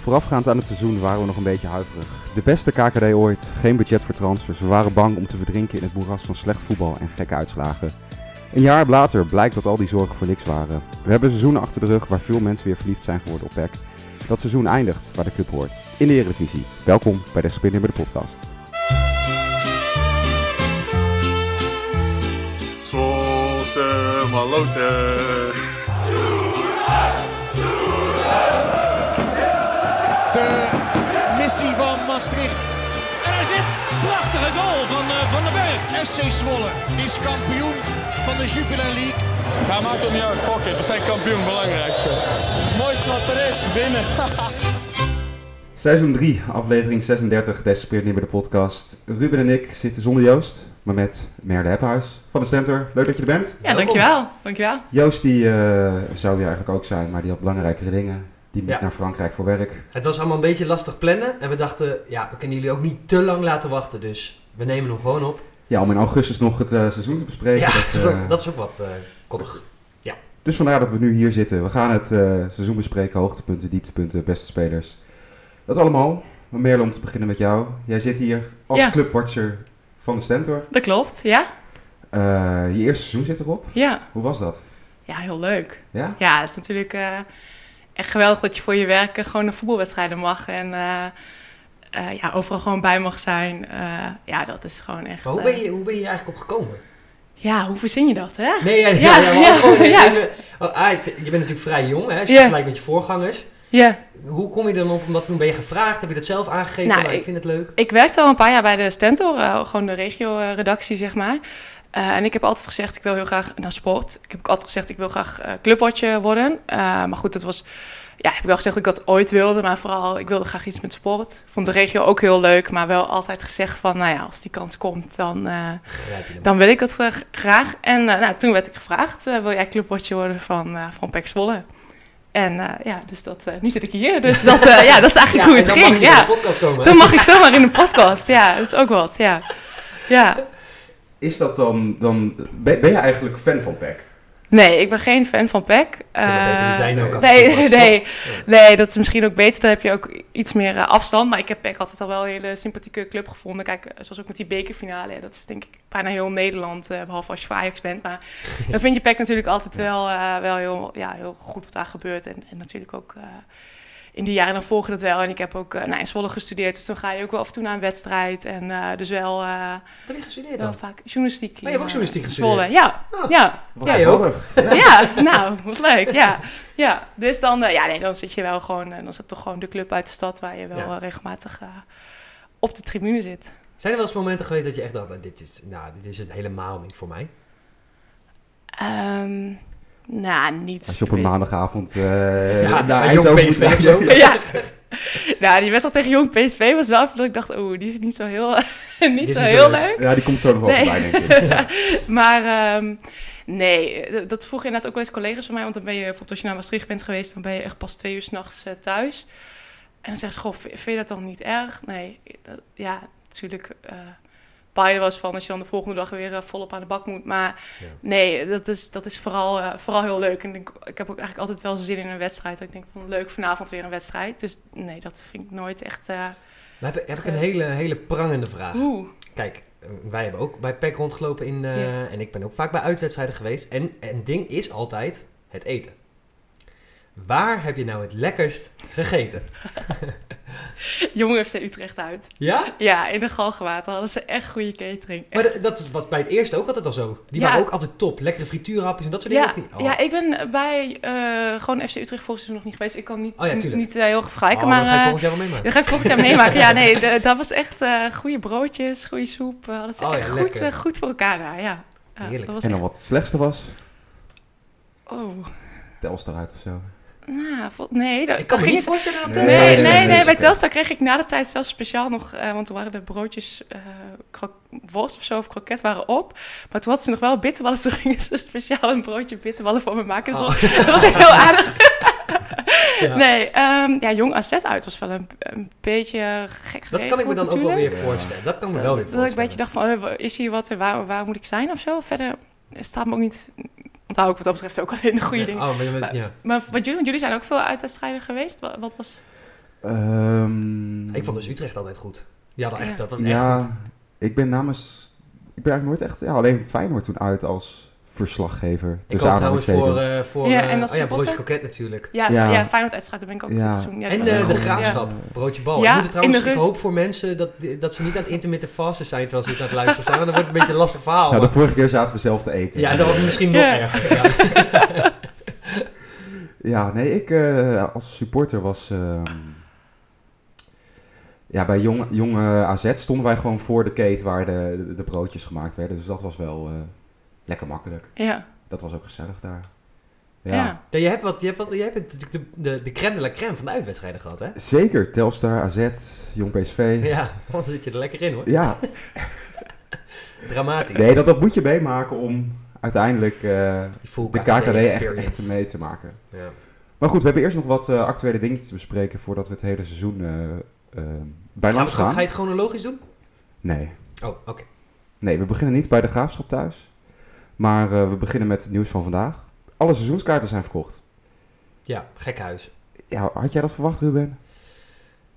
Voorafgaand aan het seizoen waren we nog een beetje huiverig. De beste KKD ooit, geen budget voor transfers. We waren bang om te verdrinken in het moeras van slecht voetbal en gekke uitslagen. Een jaar later blijkt dat al die zorgen voor niks waren. We hebben seizoenen achter de rug waar veel mensen weer verliefd zijn geworden op PEC. Dat seizoen eindigt waar de club hoort, in de Eredivisie. Welkom bij de Spinner bij de podcast. Maastricht. En er zit prachtige goal van uh, Van den Berg. SC Zwolle is kampioen van de Jupiler League. Ja, maakt ook niet uit. Fuck it. We zijn kampioen. Belangrijkste. Mooiste wat er is. Winnen. Seizoen 3, aflevering 36, Des Speert niet bij de podcast. Ruben en ik zitten zonder Joost, maar met Merde Hephuis van de Stentor. Leuk dat je er bent. Ja, dankjewel. dankjewel. Joost die uh, zou hier eigenlijk ook zijn, maar die had belangrijkere dingen. Die moet Ja. naar Frankrijk voor werk. Het was allemaal een beetje lastig plannen. En we dachten, ja, we kunnen jullie ook niet te lang laten wachten. Dus we nemen hem gewoon op. Ja, om in augustus nog het eh, seizoen te bespreken. ja, dat, dat, eh, dat is ook wat eh koddig. Dus vandaar dat we nu hier zitten. We gaan het eh, seizoen bespreken, hoogtepunten, dieptepunten, beste spelers. Dat allemaal. Maar Merle, om te beginnen met jou. Jij zit hier als Ja. clubwatcher van de Stentor. Dat klopt, ja. Eh, je eerste seizoen zit erop. Ja, Hoe was dat? ja heel leuk. Ja? Ja, het is natuurlijk eh, echt geweldig dat je voor je werk eh, gewoon naar voetbalwedstrijden mag. En eh, eh, ja, overal gewoon bij mag zijn. Eh, ja, dat is gewoon echt... Maar hoe ben, je, hoe ben je eigenlijk op gekomen? Ja, hoe verzin je dat, hè? Nee, ja, ja, Ja, ja, maar ja, ook gewoon, ja. weet je, want, ah, ik je bent natuurlijk vrij jong, hè? Als je vergelijkt met je voorgangers. Ja. Hoe kom je dan op om dat te doen? Ben je gevraagd? Heb je dat zelf aangegeven? Nou, ik ik- vind het leuk. Ik werkte al een paar jaar bij de Stentor, gewoon de regio-redactie, zeg maar. Eh, en ik heb altijd gezegd, ik wil heel graag naar sport. Ik heb ook altijd gezegd, ik wil graag clubwatcher worden. Eh, maar goed, dat was... Ja, ik heb wel gezegd dat ik dat ooit wilde, maar vooral, ik wilde graag iets met sport. Ik vond de regio ook heel leuk, maar wel altijd gezegd van, nou ja, als die kans komt, dan, dan wil ik dat graag. En nou, toen werd ik gevraagd, wil jij clubwatcher worden van, van Zwolle? En ja, dus dat, nu zit ik hier. Dus dat, ja, dat is eigenlijk hoe en het dan mag ging. je Ja. in de podcast komen. Dan mag ik zomaar in de podcast. Ja, dat is ook wat. Ja. Ja. Is dat dan... dan ben, ben je eigenlijk fan van PEC? Nee, ik ben geen fan van PEC. Zijn ook als nee, nee, nee, dat is misschien ook beter. Dan heb je ook iets meer eh, afstand. Maar ik heb PEC altijd al wel een hele sympathieke club gevonden. Kijk, eh, zoals ook met die bekerfinale. Dat denk ik bijna heel Nederland, eh, behalve als je voor Ajax bent. Maar dan vind je PEC natuurlijk altijd wel, eh, wel heel, ja, heel goed wat daar gebeurt. En, en natuurlijk ook eh, in die jaren dan volg je dat wel. En ik heb ook eh, nou, in Zwolle gestudeerd. Dus dan ga je ook wel af en toe naar een wedstrijd. En eh, dus wel... eh, Wat heb je gestudeerd wel dan? vaak journalistiek. je hebt ook journalistiek gestudeerd? Zwolle. Ja, Ah. ja, Jij ook? ja. nou, wat leuk, ja. ja. Dus dan, eh, ja, nee, dan zit je wel gewoon, dan het toch gewoon de club uit de stad waar je wel Ja. regelmatig eh, op de tribune zit. Zijn er wel eens momenten geweest dat je echt dacht, nou, dit is, nou, dit is het helemaal niet voor mij? Ehm nou, niet... Als je op een maandagavond eh Ja, naar Eindhoven moet zo. Ja. nou, die wedstrijd tegen Jong PSV was wel even dat ik dacht, oeh, die is niet zo heel, niet zo heel leuk. Ja, die komt zo nog wel Nee. voorbij, denk ik. Maar ehm, nee, eh, dat vroegen inderdaad ook wel eens collega's van mij. Want dan ben je, bijvoorbeeld als je naar Maastricht bent geweest, dan ben je echt pas twee uur s'nachts uh, thuis. En dan zeggen ze, goh, vind je dat dan niet erg? Nee, dat- ja, natuurlijk. eh wel eens van als je dan de volgende dag weer eh, volop aan de bak moet. Maar Ja. nee, dat is, dat is vooral, eh, vooral heel leuk. En ik, ik heb ook eigenlijk altijd wel zin in een wedstrijd. Dat ik denk van, leuk, vanavond weer een wedstrijd. Dus nee, dat vind ik nooit echt... eh Dan heb, heb ik een hele, hele prangende vraag. Kijk, wij hebben ook bij PEC rondgelopen in, Ja. en ik ben ook vaak bij uitwedstrijden geweest. En een ding is altijd het eten. Waar heb je nou het lekkerst gegeten? Jong FC Utrecht uit. Ja? Ja, in de Galgenwater hadden ze echt goede catering. Maar d- dat was bij het eerste ook altijd al zo. Die Ja. waren ook altijd top. Lekkere frituurhapjes en dat soort Ja, dingen. Oh. ja, ik ben bij eh, gewoon FC Utrecht volgens mij nog niet geweest. Ik kan niet, Oh ja, niet eh, heel vergelijken, Oh, maar dat ga je eh, volgend jaar wel meemaken. dat ga ik volgend jaar meemaken. Ja, nee, de- dat was echt eh goede broodjes, goede soep. eh, hadden ze Oh ja, echt goed, eh, goed voor elkaar daar, ja. Heerlijk. Dat was En dan echt, wat het slechtste was, oh, Telstar uit of zo. Nou, nee. Dat, Ik kan dat me ging niet voorstellen dat Nee, Nee, nee, bij. Telstar kreeg ik na de tijd zelfs speciaal nog, eh, want toen waren de broodjes eh, kro- worst of zo, of kroket waren op. Maar toen hadden ze nog wel bitterballen, dus toen gingen ze speciaal een broodje bitterballen voor me maken. Oh. Dat was echt heel aardig. Ja. Nee, ehm, ja, Jong AZ uit was wel een, een beetje gek Dat geregeld kan ik me dan ook wel weer voorstellen. Dat kan me Dat, wel weer dat ik een voorstellen. beetje dacht van, eh, is hier wat en waar, waar moet ik zijn of zo? Verder staat me ook niet... Onthoud ik wat dat betreft ook alleen de goede Ja, dingen. Oh, maar, ja. Wat jullie, want jullie zijn ook veel uitwedstrijden geweest. Wat, wat was... Ehm, Ik vond dus Utrecht altijd goed. Die hadden echt, Ja. dat was echt ja, goed. ik ben namens... Ik ben eigenlijk nooit echt... Ja, alleen Feyenoord toen uit als verslaggever. Ik hoop trouwens voor, eh voor Ja, eh, en oh ja, broodje kroket natuurlijk. Ja, ja. Ja. Feyenoord uitstraat, daar ben ik ook Ja. seizoen. Ja, en de, de graafschap, Ja. broodje bal. Ja, ik moet trouwens, in de ik hoop voor mensen dat, dat ze niet aan het intermittent fasten zijn terwijl ze dit aan het luisteren zijn. Want dan wordt het een beetje een lastig verhaal. Ja, de maar- vorige keer zaten we zelf te eten. ja, dat was misschien nog Ja. erger. Ja. Ja, nee, ik eh, als supporter was... ehm, ja, bij jong, jong AZ stonden wij gewoon voor de keten waar de, de, de broodjes gemaakt werden. Dus dat was wel eh, lekker makkelijk. Ja, Dat was ook gezellig daar. Ja, ja. Ja, je hebt, wat, je hebt, wat, je hebt natuurlijk de, de, de crème de la crème van de uitwedstrijden gehad, hè? zeker. Telstar, AZ, Jong PSV. Ja, dan zit je er lekker in, hoor. Ja, Dramatisch. nee, dat, dat moet je meemaken om uiteindelijk eh, de KKD echt, echt mee te maken. Ja. Maar goed, we hebben eerst nog wat eh, actuele dingetjes te bespreken voordat we het hele seizoen eh eh bij Ga, langs ga, gaan. ga je het chronologisch doen? Nee. Oh, oké. nee, we beginnen niet bij de graafschap thuis. Maar eh, we beginnen met het nieuws van vandaag. Alle seizoenskaarten zijn verkocht. Ja, gek huis. Ja, had jij dat verwacht, Ruben?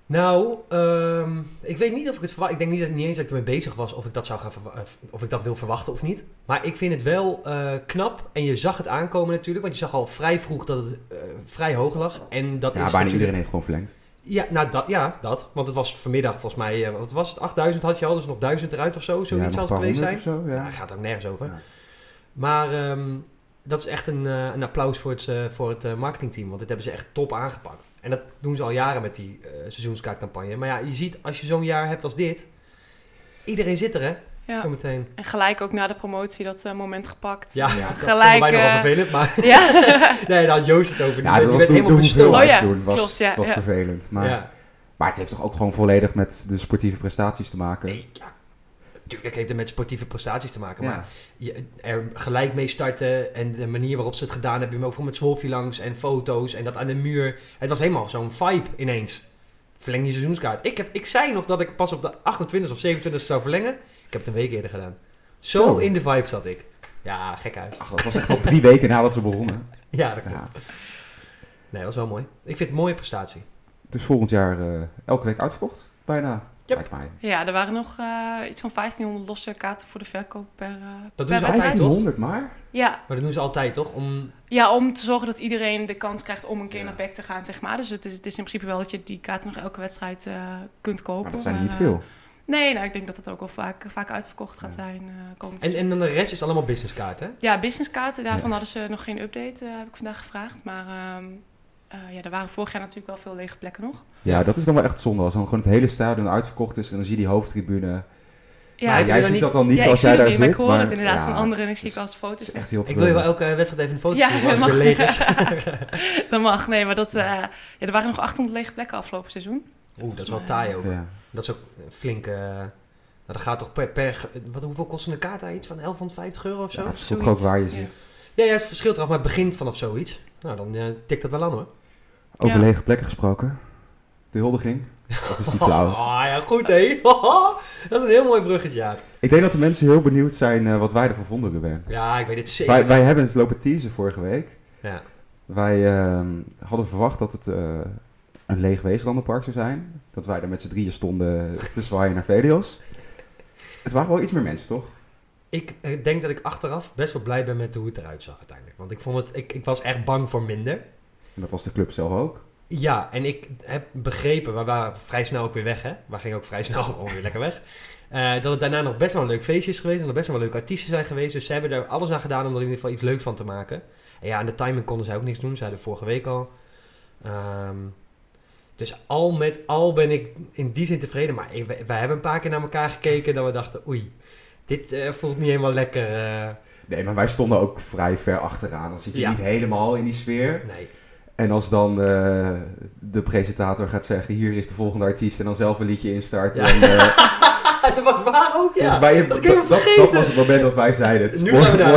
Nou, ehm, ik weet niet of ik het verwacht. Ik denk niet, dat, niet eens dat ik ermee bezig was of ik dat zou gaan eh, of ik dat wil verwachten of niet. Maar ik vind het wel eh, knap. En je zag het aankomen natuurlijk. Want je zag al vrij vroeg dat het vrij hoog lag. En dat Ja, is bijna natuurlijk- iedereen heeft gewoon verlengd. Ja, nou, dat, ja, dat. Want het was vanmiddag volgens mij... wat was het? 8000 had je al, dus nog 1000 eruit of zo. ja, Zoiets nog zal het geweest zijn. of zo. Ja, Ja. gaat ook nergens over. Ja. Maar ehm, dat is echt een, eh, een applaus voor het, eh, voor het eh, marketingteam. Want dit hebben ze echt top aangepakt. En dat doen ze al jaren met die eh, seizoenskaartcampagne. Maar ja, je ziet als je zo'n jaar hebt als dit... Iedereen zit er, hè? ja. Zometeen. En gelijk ook na de promotie dat eh, moment gepakt. Ja, Ja. dat Gelijk, nogal eh, vervelend. Maar Ja, nee, daar had Joost het over. Ja, dat was de helemaal hoeveelheid Oh ja, toen. Was, klopt, ja, was ja. vervelend. Maar, Ja. maar het heeft toch ook gewoon volledig met de sportieve prestaties te maken. Nee, ja. Tuurlijk heeft het met sportieve prestaties te maken. Maar je, er gelijk mee starten en de manier waarop ze het gedaan hebben, maar ook met Zwolfje langs en foto's en dat aan de muur. Het was helemaal zo'n vibe ineens. Verleng je seizoenskaart. Ik, heb, ik zei nog dat ik pas op de 28 of 27 zou verlengen. Ik heb het een week eerder gedaan. Zo, Zo. in de vibe zat ik. Ja, gek uit. Ach, dat was echt al drie weken nadat ze begonnen. Ja, dat Ja. klopt. Nee, dat was wel mooi. Ik vind het een mooie prestatie. Dus volgend jaar eh, elke week uitverkocht. Bijna. Yep. Lijkt mij. ja, er waren nog eh, iets van 1500 losse kaarten voor de verkoop per, eh Dat per doen ze altijd, wedstrijd. toch? 1500 maar? Ja, Maar dat doen ze altijd, toch? Om, ja, om te zorgen dat iedereen de kans krijgt om een keer Ja. naar PEC te gaan, zeg maar. Dus het is, het is in principe wel dat je die kaarten nog elke wedstrijd eh, kunt kopen. Maar dat zijn er niet veel. Nee, nou, ik denk dat het ook wel vaak, vaak uitverkocht gaat Ja. zijn eh komend en, en dan de rest is allemaal businesskaarten, hè? Ja, businesskaarten, daarvan Ja. hadden ze nog geen update, heb ik vandaag gevraagd. Maar ehm, eh, ja, er waren vorig jaar natuurlijk wel veel lege plekken nog. Ja, dat is dan wel echt zonde. Als dan gewoon het hele stadion uitverkocht is en dan zie je die hoofdtribune. Ja, Maar jij ziet niet- dat dan niet ja, zie jij daar niet, zit. maar ik hoor maar het inderdaad ja, van anderen en ik zie ik als foto's. Echt heel Ik wil je wel elke wedstrijd even een foto Ja, sturen als leeg is. Dat mag, nee, maar dat, eh, ja, er waren nog 800 lege plekken afgelopen seizoen. Oeh, dat is wel taai ook. Ja. Dat is ook flink... eh nou, dat gaat toch per... per wat, hoeveel kost een kaart daar iets van 1150 euro of zo? Ja, Ja, het verschilt ook waar je Ja. zit. ja, het verschilt eraf, maar het begint vanaf zoiets. Nou, dan eh, tikt dat wel aan hoor. Over lege plekken gesproken. De huldiging. Of is die flauw? Oh ja, goed hé. dat is een heel mooi bruggetje, ja. Ik denk dat de mensen heel benieuwd zijn eh, wat wij ervan vonden, Ruben. Ja, ik weet het zeker. Wij, wij hebben eens lopen teasen vorige week. Ja. Wij ehm, hadden verwacht dat het eh, een leeg Weeslandenpark zou zijn. Dat wij er met z'n drieën stonden te zwaaien naar Velios. Het waren wel iets meer mensen, toch? Ik eh, denk dat ik achteraf best wel blij ben met hoe het eruit zag uiteindelijk. Want ik, vond het, ik, ik was echt bang voor minder. En dat was de club zelf ook. Ja, en ik heb begrepen, we waren vrij snel ook weer weg, hè? We gingen ook vrij snel gewoon weer lekker weg. Eh, dat het daarna nog best wel een leuk feestje is geweest. En er best wel leuke artiesten zijn geweest. Dus ze hebben er alles aan gedaan om er in ieder geval iets leuks van te maken. En ja, aan de timing konden zij ook niks doen. Zeiden vorige week al. Ehm, dus al met al ben ik in die zin tevreden. Maar ik- wij, hebben een paar keer naar elkaar gekeken dat we dachten, oei, dit eh, voelt niet helemaal lekker. eh, Nee, maar wij stonden ook vrij ver achteraan. Dan zit je Ja. niet helemaal in die sfeer. nee. En als dan eh, de presentator gaat zeggen, hier is de volgende artiest en dan zelf een liedje instarten. Ja. En, eh, dat was waar ook, ja. mij, dat was het moment dat wij zeiden. Het Nu gaan we naar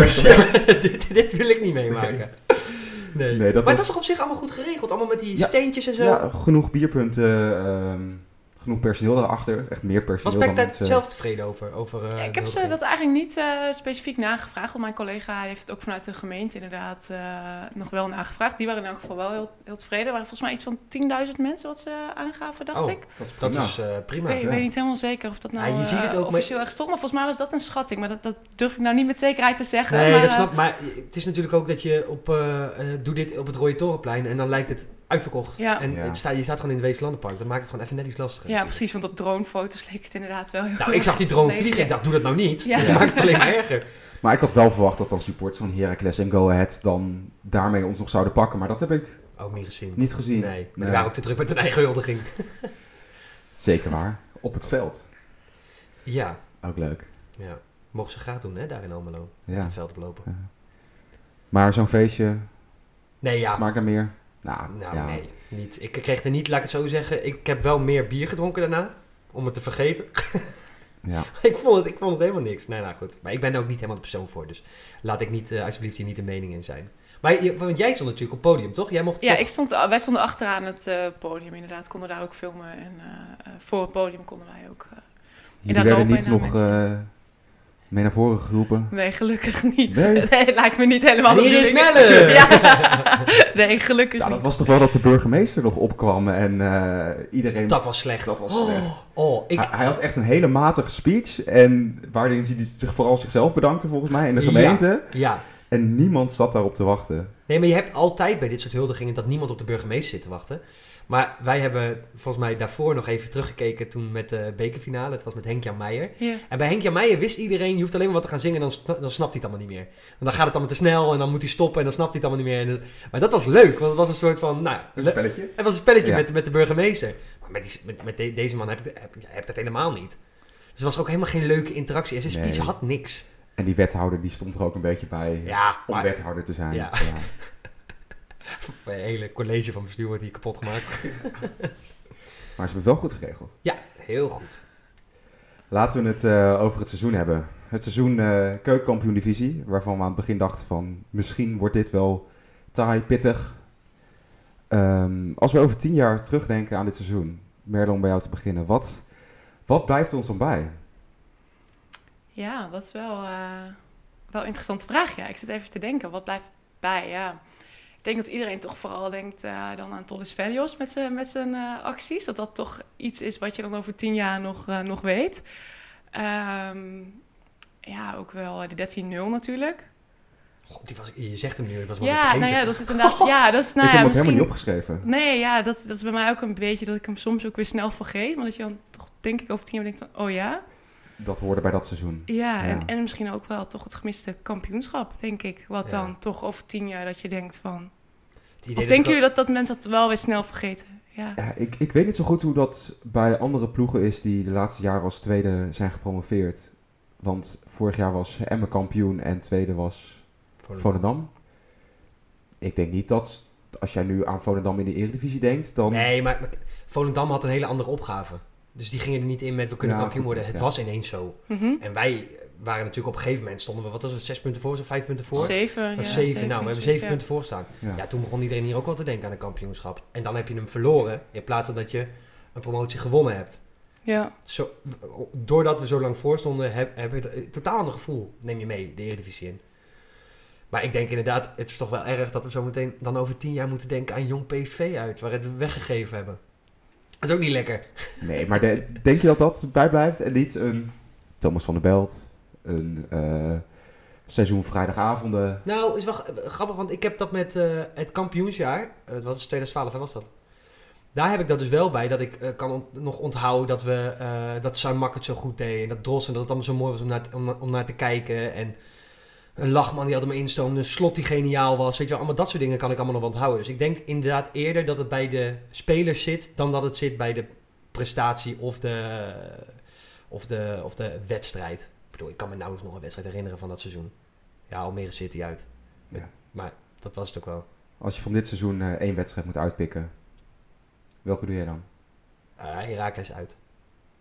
dit, dit wil ik niet meemaken. Nee. Nee, dat maar was- het was toch op zich allemaal goed geregeld? Allemaal met die Ja. steentjes en zo? Ja, genoeg bierpunten, ehm, genoeg personeel daarachter. Echt meer Was personeel Peck dan daar zelf tevreden over? over eh, Ja, ik heb ze dat eigenlijk niet eh, specifiek nagevraagd. Want mijn collega heeft het ook vanuit de gemeente inderdaad eh, nog wel nagevraagd. Die waren in elk geval wel heel, heel tevreden. Er waren volgens mij iets van 10.000 mensen wat ze aangaven, dacht Oh, ik. Dat is Dat prima. is eh, Ik prima. weet, ja. weet niet helemaal zeker of dat nou Ja, je ziet het ook met- officieel echt stond. Maar volgens mij was dat een schatting. Maar dat, dat durf ik nou niet met zekerheid te zeggen. Nee, maar, dat snap Maar het is natuurlijk ook dat je op... eh, eh, doe dit op het Rode Torenplein en dan lijkt het uitverkocht. Ja. En Ja. Het staat, je staat gewoon in het Weeslandenpark. Dat maakt het gewoon even net iets lastiger. Ja, natuurlijk. precies. Want op dronefoto's leek het inderdaad wel heel Nou, ik zag die drone vliegen. ja. Ik dacht, doe dat nou niet. Ja. Dat maakt het alleen maar erger. Maar ik had wel verwacht dat dan supporters van Heracles en Go Ahead dan daarmee ons nog zouden pakken. Maar dat heb ik Ook niet gezien. niet gezien. Nee, maar Nee. die waren ook te druk met hun eigen huldiging. Zeker waar. Op het veld. Ja, Ook leuk. ja. Mogen ze graag doen, hè, daar in Almelo. Op Ja. het veld oplopen. Maar zo'n feestje, Nee, ja. smaakt er meer? Nou, Nou, ja. nee. Niet. Ik kreeg er niet, laat ik het zo zeggen. Ik heb wel meer bier gedronken daarna. Om het te vergeten. Ja. ik, vond het, ik vond het helemaal niks. Nee, nou goed. Maar ik ben er ook niet helemaal de persoon voor. Dus laat ik niet, eh, alsjeblieft hier niet de mening in zijn. Maar je, want jij stond natuurlijk op het podium, toch? Jij mocht Ja, toch- ik stond, wij stonden achteraan het eh, podium inderdaad. Konden daar ook filmen. En eh, voor het podium konden wij ook... Jullie daar werden niet nog eh, mee naar voren geroepen. Nee, gelukkig niet. Nee? Nee, lijkt me niet helemaal de hier is. Melle! Ja. Nee, gelukkig Ja, dat niet. was toch wel dat de burgemeester nog opkwam en eh, iedereen... Dat was slecht. Dat was Oh, slecht. Oh, ik... Hij, hij had echt een hele matige speech en waarin hij zich vooral zichzelf bedankte volgens mij in de Ja. gemeente. Ja. En niemand zat daarop te wachten. Nee, maar je hebt altijd bij dit soort huldigingen dat niemand op de burgemeester zit te wachten. Maar wij hebben volgens mij daarvoor nog even teruggekeken toen met de bekerfinale. Het was met Henk-Jan Meijer. En bij Henk-Jan Meijer wist iedereen, je hoeft alleen maar wat te gaan zingen en dan, dan snapt hij het allemaal niet meer. En dan gaat het allemaal te snel en dan moet hij stoppen en dan snapt hij het allemaal niet meer. En dat- maar dat was leuk, want het was een soort van, nou, Een le- spelletje. het was een spelletje Ja. met, met de burgemeester. Maar met, die, met, met de- deze man heb ik, heb, heb dat helemaal niet. Dus er was ook helemaal geen leuke interactie. En zijn speech Nee. had niks. En die wethouder die stond er ook een beetje bij Ja, om maar wethouder te zijn. Ja. mijn hele college van bestuur wordt hier kapot gemaakt. Maar ze hebben het wel goed geregeld. Ja, heel goed. Laten we het eh, over het seizoen hebben. Het seizoen eh keukenkampioen divisie, waarvan we aan het begin dachten van misschien wordt dit wel taai, pittig. Ehm, als we over tien jaar terugdenken aan dit seizoen, Merle om bij jou te beginnen, wat, wat blijft ons dan bij? Ja, dat is wel, eh, wel een interessante vraag. Ja, ik zit even te denken. Wat blijft bij? Ja. Ik denk dat iedereen toch vooral denkt eh, dan aan Tollis Velios met zijn met zijn eh, acties. Dat dat toch iets is wat je dan over tien jaar nog, eh, nog weet. Ehm, ja, ook wel de 13-0 natuurlijk. God, die was, je zegt hem nu, dat was wel Ja, vergeten. nou ja, dat is inderdaad... Ja, dat is, nou ik heb ja, hem ook helemaal niet misschien- opgeschreven. Nee, ja, dat, dat is bij mij ook een beetje dat ik hem soms ook weer snel vergeet. Maar dat je dan toch, denk ik, over tien jaar denkt van, oh ja. Dat hoorde bij dat seizoen. Ja, Ja. En, en misschien ook wel toch het gemiste kampioenschap, denk ik. Wat Ja. dan toch over tien jaar dat je denkt van... Idee Of dat denken jullie dat, dat mensen dat wel weer snel vergeten? Ja. Ja, ik, ik weet niet zo goed hoe dat bij andere ploegen is die de laatste jaren als tweede zijn gepromoveerd. Want vorig jaar was Emmen kampioen en tweede was Volendam. Ik denk niet dat, als jij nu aan Volendam in de Eredivisie denkt, dan... Nee, maar, maar Volendam had een hele andere opgave. Dus die gingen er niet in met we kunnen Ja, kampioen worden. Het ja. was ineens zo. Mhm. En wij waren natuurlijk op een gegeven moment stonden we, wat was het, zes punten voor of vijf punten voor? Zeven, ja, zeven, nou, we hebben zeven ja. punten voor staan. Ja. Ja, toen begon iedereen hier ook wel te denken aan een kampioenschap. En dan heb je hem verloren, in plaats van dat je een promotie gewonnen hebt. Ja, Zo, doordat we zo lang voor stonden, heb, heb je een totaal ander gevoel, neem je mee, de Eredivisie in. Maar ik denk inderdaad, het is toch wel erg dat we zo meteen dan over tien jaar moeten denken aan jong PSV uit, waar het we weggegeven hebben. Dat is ook niet lekker. Nee, maar de- denk je dat dat bijblijft en niet een Thomas van der Belt, een eh, seizoen vrijdagavonden? Nou, is wel g- grappig, want ik heb dat met eh, het kampioensjaar, eh, wat was 2012, hè, was dat? Daar heb ik dat dus wel bij, dat ik eh, kan nog onthouden dat we, eh dat Sam het zo goed deed. En dat Dross en dat het allemaal zo mooi was om naar, om, naar te kijken. En een lachman die altijd maar instoomde, een slot die geniaal was. Weet je allemaal dat soort dingen kan ik allemaal nog onthouden. Dus ik denk inderdaad eerder dat het bij de spelers zit, dan dat het zit bij de prestatie of de, of de, of de wedstrijd. Ik bedoel, ik kan me nauwelijks nog een wedstrijd herinneren van dat seizoen. Ja, Almere City uit. Ja. Maar dat was het ook wel. Als je van dit seizoen eh, één wedstrijd moet uitpikken, welke doe jij dan? Uh, Herakles uit.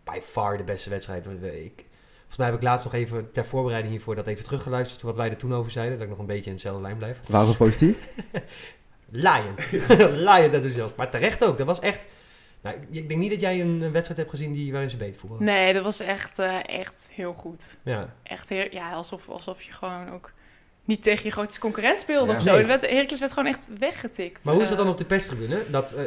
By far de beste wedstrijd. We- we- Ik, volgens mij heb ik laatst nog even ter voorbereiding hiervoor dat even teruggeluisterd. Wat wij er toen over zeiden. Dat ik nog een beetje in dezelfde lijn blijf. Waren we positief? Lion. Lion enthousiast. Maar terecht ook. Dat was echt... Nou, ik- ik denk niet dat jij een, wedstrijd hebt gezien die, waarin ze beter voetballen. Nee, dat was echt, eh, echt heel goed. Ja. Echt heel, ja, alsof, alsof je gewoon ook niet tegen je grootste concurrent speelde Ja. of zo. Nee. De werd, Heracles werd gewoon echt weggetikt. Maar hoe is dat dan Eh, op de perstribune? Dat, eh,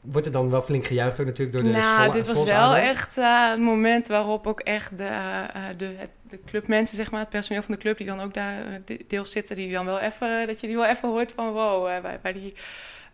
wordt er dan wel flink gejuicht ook natuurlijk door de nou, dit was wel echt eh, het moment waarop ook echt de, eh, de, het- de clubmensen, zeg maar, het personeel van de club, die dan ook daar de- deels zitten, die dan wel even, dat je die wel even hoort van wow, bij, bij die,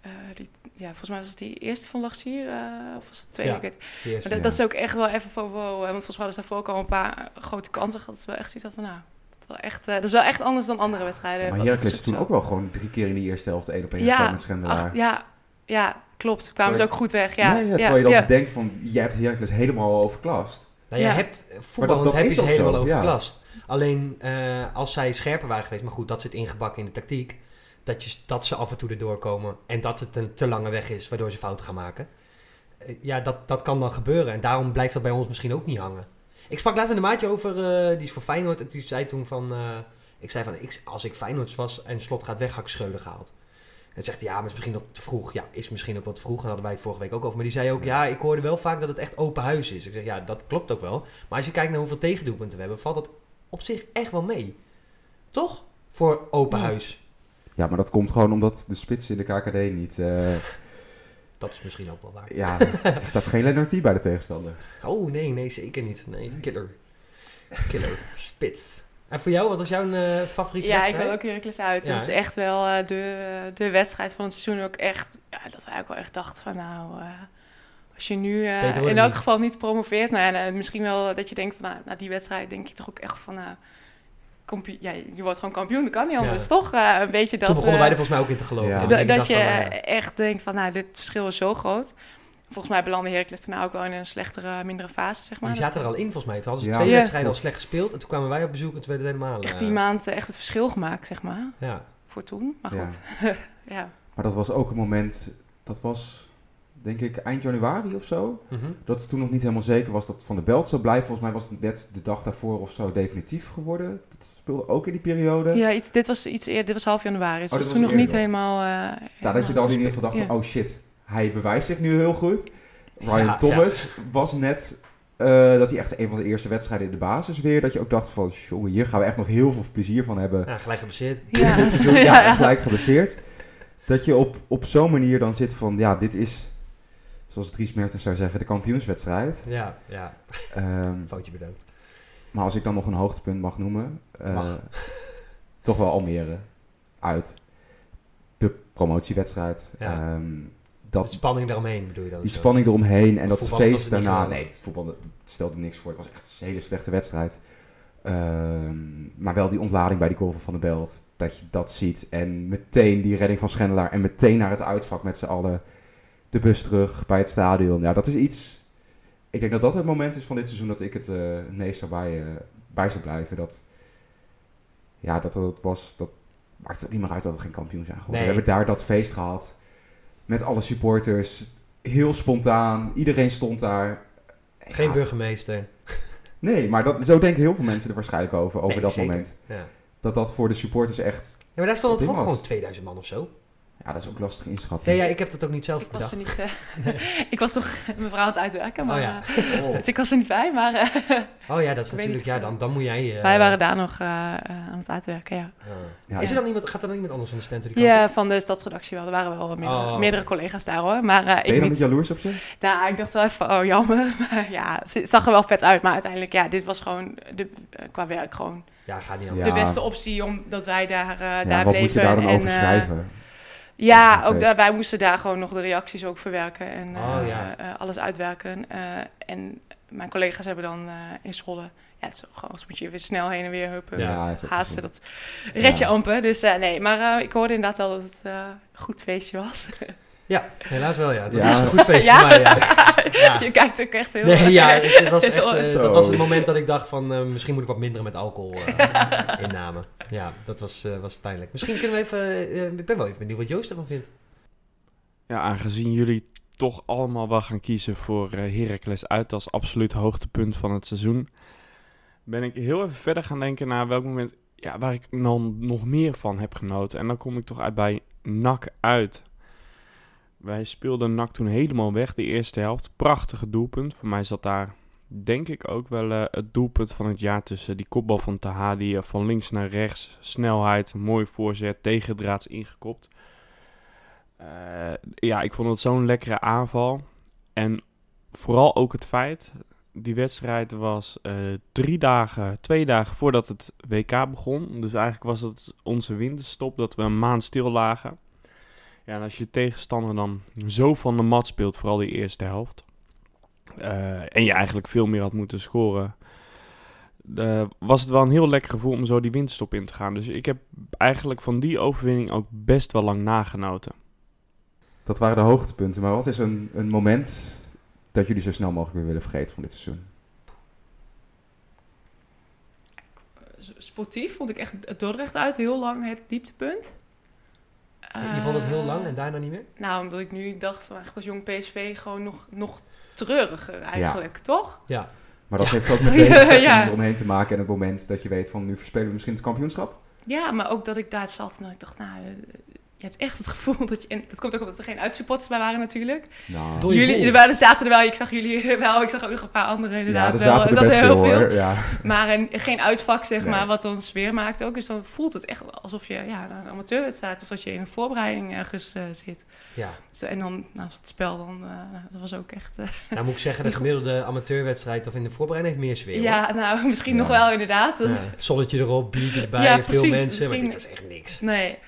eh, die, ja, volgens mij was het die eerste van Lachsier, eh of was het de tweede, Ja. ik weet Maar dat, ja. dat is ook echt wel even van wow, hè, want volgens mij hadden ze daarvoor ook al een paar grote kansen gehad. Dat is wel echt zoiets van, nou, dat is wel echt, eh, dat is wel echt anders dan andere wedstrijden. Maar Heracles is toen ook wel gewoon drie keer in de eerste helft één op één Ja, gekomen met Schendelaar. Acht, ja, ja, klopt. Kwamen ze ook goed weg. Ja, nee, ja, ja, terwijl je dan ja. denkt van, je hebt Heracles helemaal overklast. Nou, je Ja. hebt voetballend dat heb je helemaal zo, ja. overklast. Alleen eh, als zij scherper waren geweest, maar goed, dat zit ingebakken in de tactiek. Dat, je, dat ze af en toe erdoor komen en dat het een te lange weg is waardoor ze fouten gaan maken. Eh, ja, dat, dat kan dan gebeuren en daarom blijft dat bij ons misschien ook niet hangen. Ik sprak laatst met een maatje over, eh, die is voor Feyenoord, en die zei toen van, eh, ik zei van, ik, als ik Feyenoord was en Slot gaat weg, had ik Schreuder gehaald. En zegt ja, maar is misschien nog te vroeg. Ja, is misschien ook wat te vroeg. En daar hadden wij het vorige week ook over. Maar die zei ook, ja, ik hoorde wel vaak dat het echt open huis is. Ik zeg, ja, dat klopt ook wel. Maar als je kijkt naar hoeveel tegendoelpunten we hebben, valt dat op zich echt wel mee. Toch? Voor open Ja. huis. Ja, maar dat komt gewoon omdat de spitsen in de KKD niet... eh, Dat is misschien ook wel waar. ja, er staat geen Lennart bij de tegenstander. Oh, nee, nee, zeker niet. Nee, killer. Killer. Spits. En voor jou, wat was jouw eh, favoriete Ja, ik wedstrijd? wil ook Heracles uit. Ja, dat is echt wel eh, de, de wedstrijd van het seizoen ook echt... Ja, dat wij ook wel echt dachten van nou... eh, als je nu eh, in elk niet. geval niet promoveert... Nou, ja, misschien wel dat je denkt van nou, na die wedstrijd denk je toch ook echt van... nou ja, je wordt gewoon kampioen, dat kan niet anders, Ja. toch? Eh, een beetje dat... Toen begonnen eh, wij er volgens mij ook in te geloven. Ja. Dat je van, eh, echt denkt van, nou, dit verschil is zo groot. Volgens mij belandde Heracles daarna ook wel in een slechtere, mindere fase, zeg maar. die Dat zaten er al in volgens mij. Toen hadden ze Ja. twee Ja. wedstrijden al slecht gespeeld. En toen kwamen wij op bezoek en toen werd het helemaal... Echt eh, die maand eh, echt het verschil gemaakt, zeg maar, Ja. voor toen. Maar Ja. goed, ja. Maar dat was ook een moment, dat was denk ik eind januari of zo. Mhm. Dat het toen nog niet helemaal zeker was dat Van der Belt zou blijven. Volgens mij was het net de dag daarvoor of zo definitief geworden. Dat speelde ook in die periode. Ja, iets, dit was iets eerder, dit was half januari. Dus Oh, dat was toen nog niet helemaal... eh, Nou, dat je dan in ieder geval dacht, ja. van, oh shit, hij bewijst zich nu heel goed. Ryan Ja, Thomas was net, eh, dat hij echt een van de eerste wedstrijden in de basis weer. Dat je ook dacht van, jongen, hier gaan we echt nog heel veel plezier van hebben. Ja, gelijk geblesseerd. Ja, gelijk geblesseerd. Dat je op, op zo'n manier dan zit van, ja, dit is, zoals Dries Mertens zou zeggen, de kampioenswedstrijd. Ja, ja. Ehm, Foutje bedankt. maar als ik dan nog een hoogtepunt mag noemen, eh, Mag. toch wel Almere uit. De promotiewedstrijd. Ja. Ehm, De dat, spanning daaromheen bedoel je dan? die zo? spanning eromheen en dat feest daarna. Nee, het voetbal dat stelde niks voor. Het was echt een hele slechte wedstrijd. Ehm, maar wel die ontlading bij die goal van der Belt. Dat je dat ziet. En meteen die redding van Schendelaar. En meteen naar het uitvak met z'n allen. De bus terug bij het stadion. Ja, dat is iets... Ik denk dat dat het moment is van dit seizoen dat ik het het meest zou bij, eh, bij zou blijven. Dat, ja, dat dat was... Dat maakt het niet meer uit dat we geen kampioen zijn geworden. Nee. We hebben daar dat feest gehad. Met alle supporters. Heel spontaan. Iedereen stond daar. Geen Ja, burgemeester. Nee, maar dat, zo denken heel veel mensen er waarschijnlijk over, over Nee, dat zeker. moment. Ja. Dat dat voor de supporters echt... ja, maar daar stond Ding toch gewoon 2000 man of zo? Ja, dat is ook lastig inschatten. Ja, ja, ik heb dat ook niet zelf Ik was bedacht. er niet... eh, ik was toch mijn vrouw aan het uitwerken, maar... Oh ja. eh, Oh. dus ik was er niet bij, maar eh, Oh ja, dat is natuurlijk... Ja, dan, dan moet jij... eh, wij waren daar nog aan het uitwerken, ja. ah. Ja, is er dan iemand, gaat er dan iemand anders van de stand die kant Ja, op? van de stadsredactie wel. Er waren wel meerdere, Oh. meerdere collega's daar hoor. Maar eh, Ben je ik dan niet niet. jaloers op ze? Nou, ik dacht wel even, oh jammer. Maar ja, het zag er wel vet uit. Maar uiteindelijk, ja, dit was gewoon de, qua werk gewoon Ja, gaat niet anders. de beste optie. Omdat wij daar, daar ja, wat bleven. moet je daar dan en, over schrijven? Ja, ook daar, wij moesten daar gewoon nog de reacties ook verwerken en Oh, eh, ja. eh, alles uitwerken. Eh, en mijn collega's hebben dan eh, in Zwolle, ja, het is gewoon, moet je weer snel heen en weer huppen, Ja, haasten, dat red je Ja. amper. Dus eh, nee, maar eh, ik hoorde inderdaad wel dat het eh, een goed feestje was. Ja, helaas wel, ja. Het was Ja. een goed feest Ja. voor mij, ja. Ja. je kijkt ook echt heel... Nee, ja, het, was echt, eh, dat was het moment dat ik dacht van eh, misschien moet ik wat minder met alcohol eh, innamen. Ja, dat was, eh, was pijnlijk. Misschien kunnen we even, ik ben wel even benieuwd wat Joost ervan vindt. Ja, aangezien jullie toch allemaal wel gaan kiezen voor Heracles uit als absoluut hoogtepunt van het seizoen, ben ik heel even verder gaan denken naar welk moment ja, waar ik dan nog meer van heb genoten. En dan kom ik toch uit bij NAC uit. Wij speelden NAC toen helemaal weg, de eerste helft. Prachtige doelpunt. Voor mij zat daar, denk ik, ook wel eh, het doelpunt van het jaar tussen die kopbal van Tahadi. eh, van links naar rechts, snelheid, mooi voorzet, tegendraads ingekopt. Eh, ja, ik vond het zo'n lekkere aanval. En vooral ook het feit, die wedstrijd was drie dagen, twee dagen voordat het WK begon. Dus eigenlijk was het onze winterstop dat we een maand stil lagen. Ja, en als je tegenstander dan zo van de mat speelt, vooral die eerste helft. eh, en je eigenlijk veel meer had moeten scoren. eh, was het wel een heel lekker gevoel om zo die winterstop in te gaan. Dus ik heb eigenlijk van die overwinning ook best wel lang nagenoten. Dat waren de hoogtepunten. Maar wat is een, een moment dat jullie zo snel mogelijk weer willen vergeten van dit seizoen? Sportief vond ik echt het Dordrecht uit heel lang het dieptepunt. Je vond het heel lang en daarna niet meer? Nou, omdat ik nu dacht van eigenlijk was jong PSV gewoon nog, nog treuriger eigenlijk, toch? Ja. Maar dat Ja. heeft ook meteen Ja, de setting ja. eromheen te maken. En het moment dat je weet van nu verspelen we misschien het kampioenschap. Ja, maar ook dat ik daar zat en dat ik dacht, nou, eh, je hebt echt het gevoel dat je... En dat komt ook omdat er geen uitsupporters bij waren natuurlijk. Nou, Jullie er waren, zaten er wel, ik zag jullie wel, ik zag ook nog een paar anderen ja, inderdaad er wel. zaten er dat best heel veel. Ja. Maar een, geen uitvak, zeg Nee. maar, wat ons sfeer maakt ook. Dus dan voelt het echt wel alsof je ja, naar een amateurwedstrijd... of als je in een voorbereiding ergens eh, zit. Ja. Dus, en dan, nou, het spel dan, eh, nou, dat was ook echt... eh, Nou moet ik zeggen, de gemiddelde amateurwedstrijd of in de voorbereiding heeft meer sfeer. hoor. ja, nou, misschien Ja. nog wel inderdaad. Dat- Ja, Zonnetje erop, biertje erbij, Ja, veel precies, mensen. Maar misschien- dit was echt niks. Nee.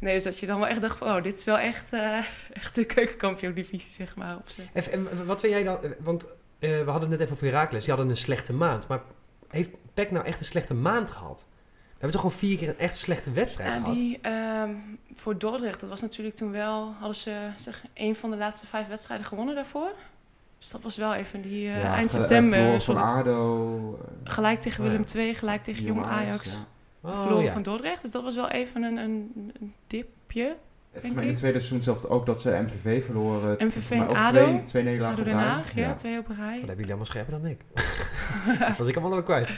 Nee, dus dat je dan wel echt dacht van... oh, dit is wel echt, eh, echt de keukenkampioen-divisie, zeg maar. Op zich. En wat vind jij dan? eh, Want eh, we hadden het net even over Herakles. Die hadden een slechte maand. Maar heeft PEC nou echt een slechte maand gehad? We hebben toch gewoon vier keer een echt slechte wedstrijd Ja, gehad? die ehm, voor Dordrecht, dat was natuurlijk toen wel... hadden ze zeg, een van de laatste vijf wedstrijden gewonnen daarvoor. Dus dat was wel even die Ja, eind september. van eh, gelijk tegen Oh. Willem II, gelijk tegen Jong Ajax. ja. Oh, verloren ja. van Dordrecht. Dus dat was wel even een, een, een dipje. Volgens mij in het tweede seizoen zelf ook dat ze MVV verloren. MVV ook en Twee, ADO. twee nederlagen ADO op Den. Haag, ja, twee op een rij. Oh, dat hebben jullie allemaal scherper dan ik. dat was ik allemaal wel kwijt.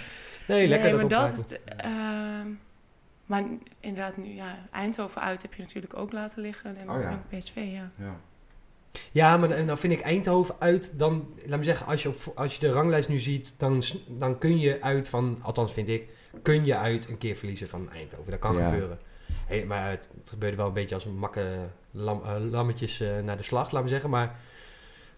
Nee, lekker nee, maar dat dat... opmaken. het, ehm, maar inderdaad, nu, ja, Eindhoven uit heb je natuurlijk ook laten liggen. En Oh ja. en PSV, ja. Ja. Ja, maar dan, dan vind ik Eindhoven uit, dan, laat me zeggen, als je, op, als je de ranglijst nu ziet, dan, dan kun je uit van, althans vind ik, kun je uit een keer verliezen van Eindhoven. Dat kan Ja. gebeuren. Hey, maar het, het gebeurde wel een beetje als een makke lam, eh, lammetjes eh, naar de slag, laat me zeggen. Maar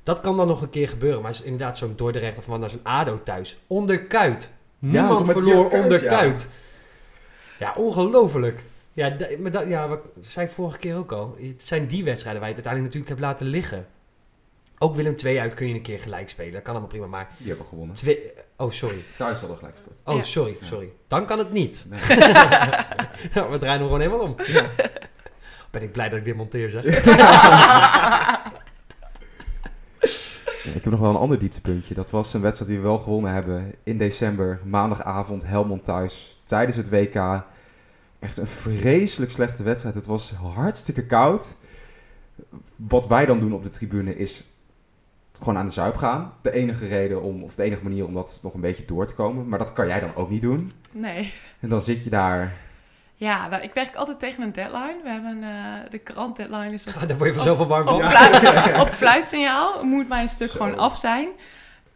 dat kan dan nog een keer gebeuren. Maar het is inderdaad zo'n Dordrecht of van zo'n ADO thuis. Onder Kuit. Niemand verloor Jurk Kuit, onder ja. Kuit. Ja, ongelooflijk. Ja, maar dat, ja, wat zei ik vorige keer ook al. Het zijn die wedstrijden waar je het uiteindelijk natuurlijk hebt laten liggen. Ook Willem II uit kun je een keer gelijk spelen. Dat kan allemaal prima. Maar Die hebben gewonnen. twee... Oh, sorry. Thuis hadden gelijk gescoord. Oh, Ja. sorry, sorry. Dan kan het niet. Nee. We draaien hem gewoon helemaal om. Ja. Ben ik blij dat ik dit monteer, zeg. Ik heb nog wel een ander dieptepuntje. Dat was een wedstrijd die we wel gewonnen hebben in december, maandagavond, Helmond thuis, tijdens het WK. Echt een vreselijk slechte wedstrijd. Het was hartstikke koud. Wat wij dan doen op de tribune is gewoon aan de zuip gaan. De enige reden om, of de enige manier om dat nog een beetje door te komen. Maar dat kan jij dan ook niet doen. Nee. En dan zit je daar. Ja, nou, ik werk altijd tegen een deadline. We hebben eh, de krant deadline is op, Daar word je vanzelf al warm van. op, fluit, op fluitsignaal. Moet mijn stuk Zo. gewoon af zijn.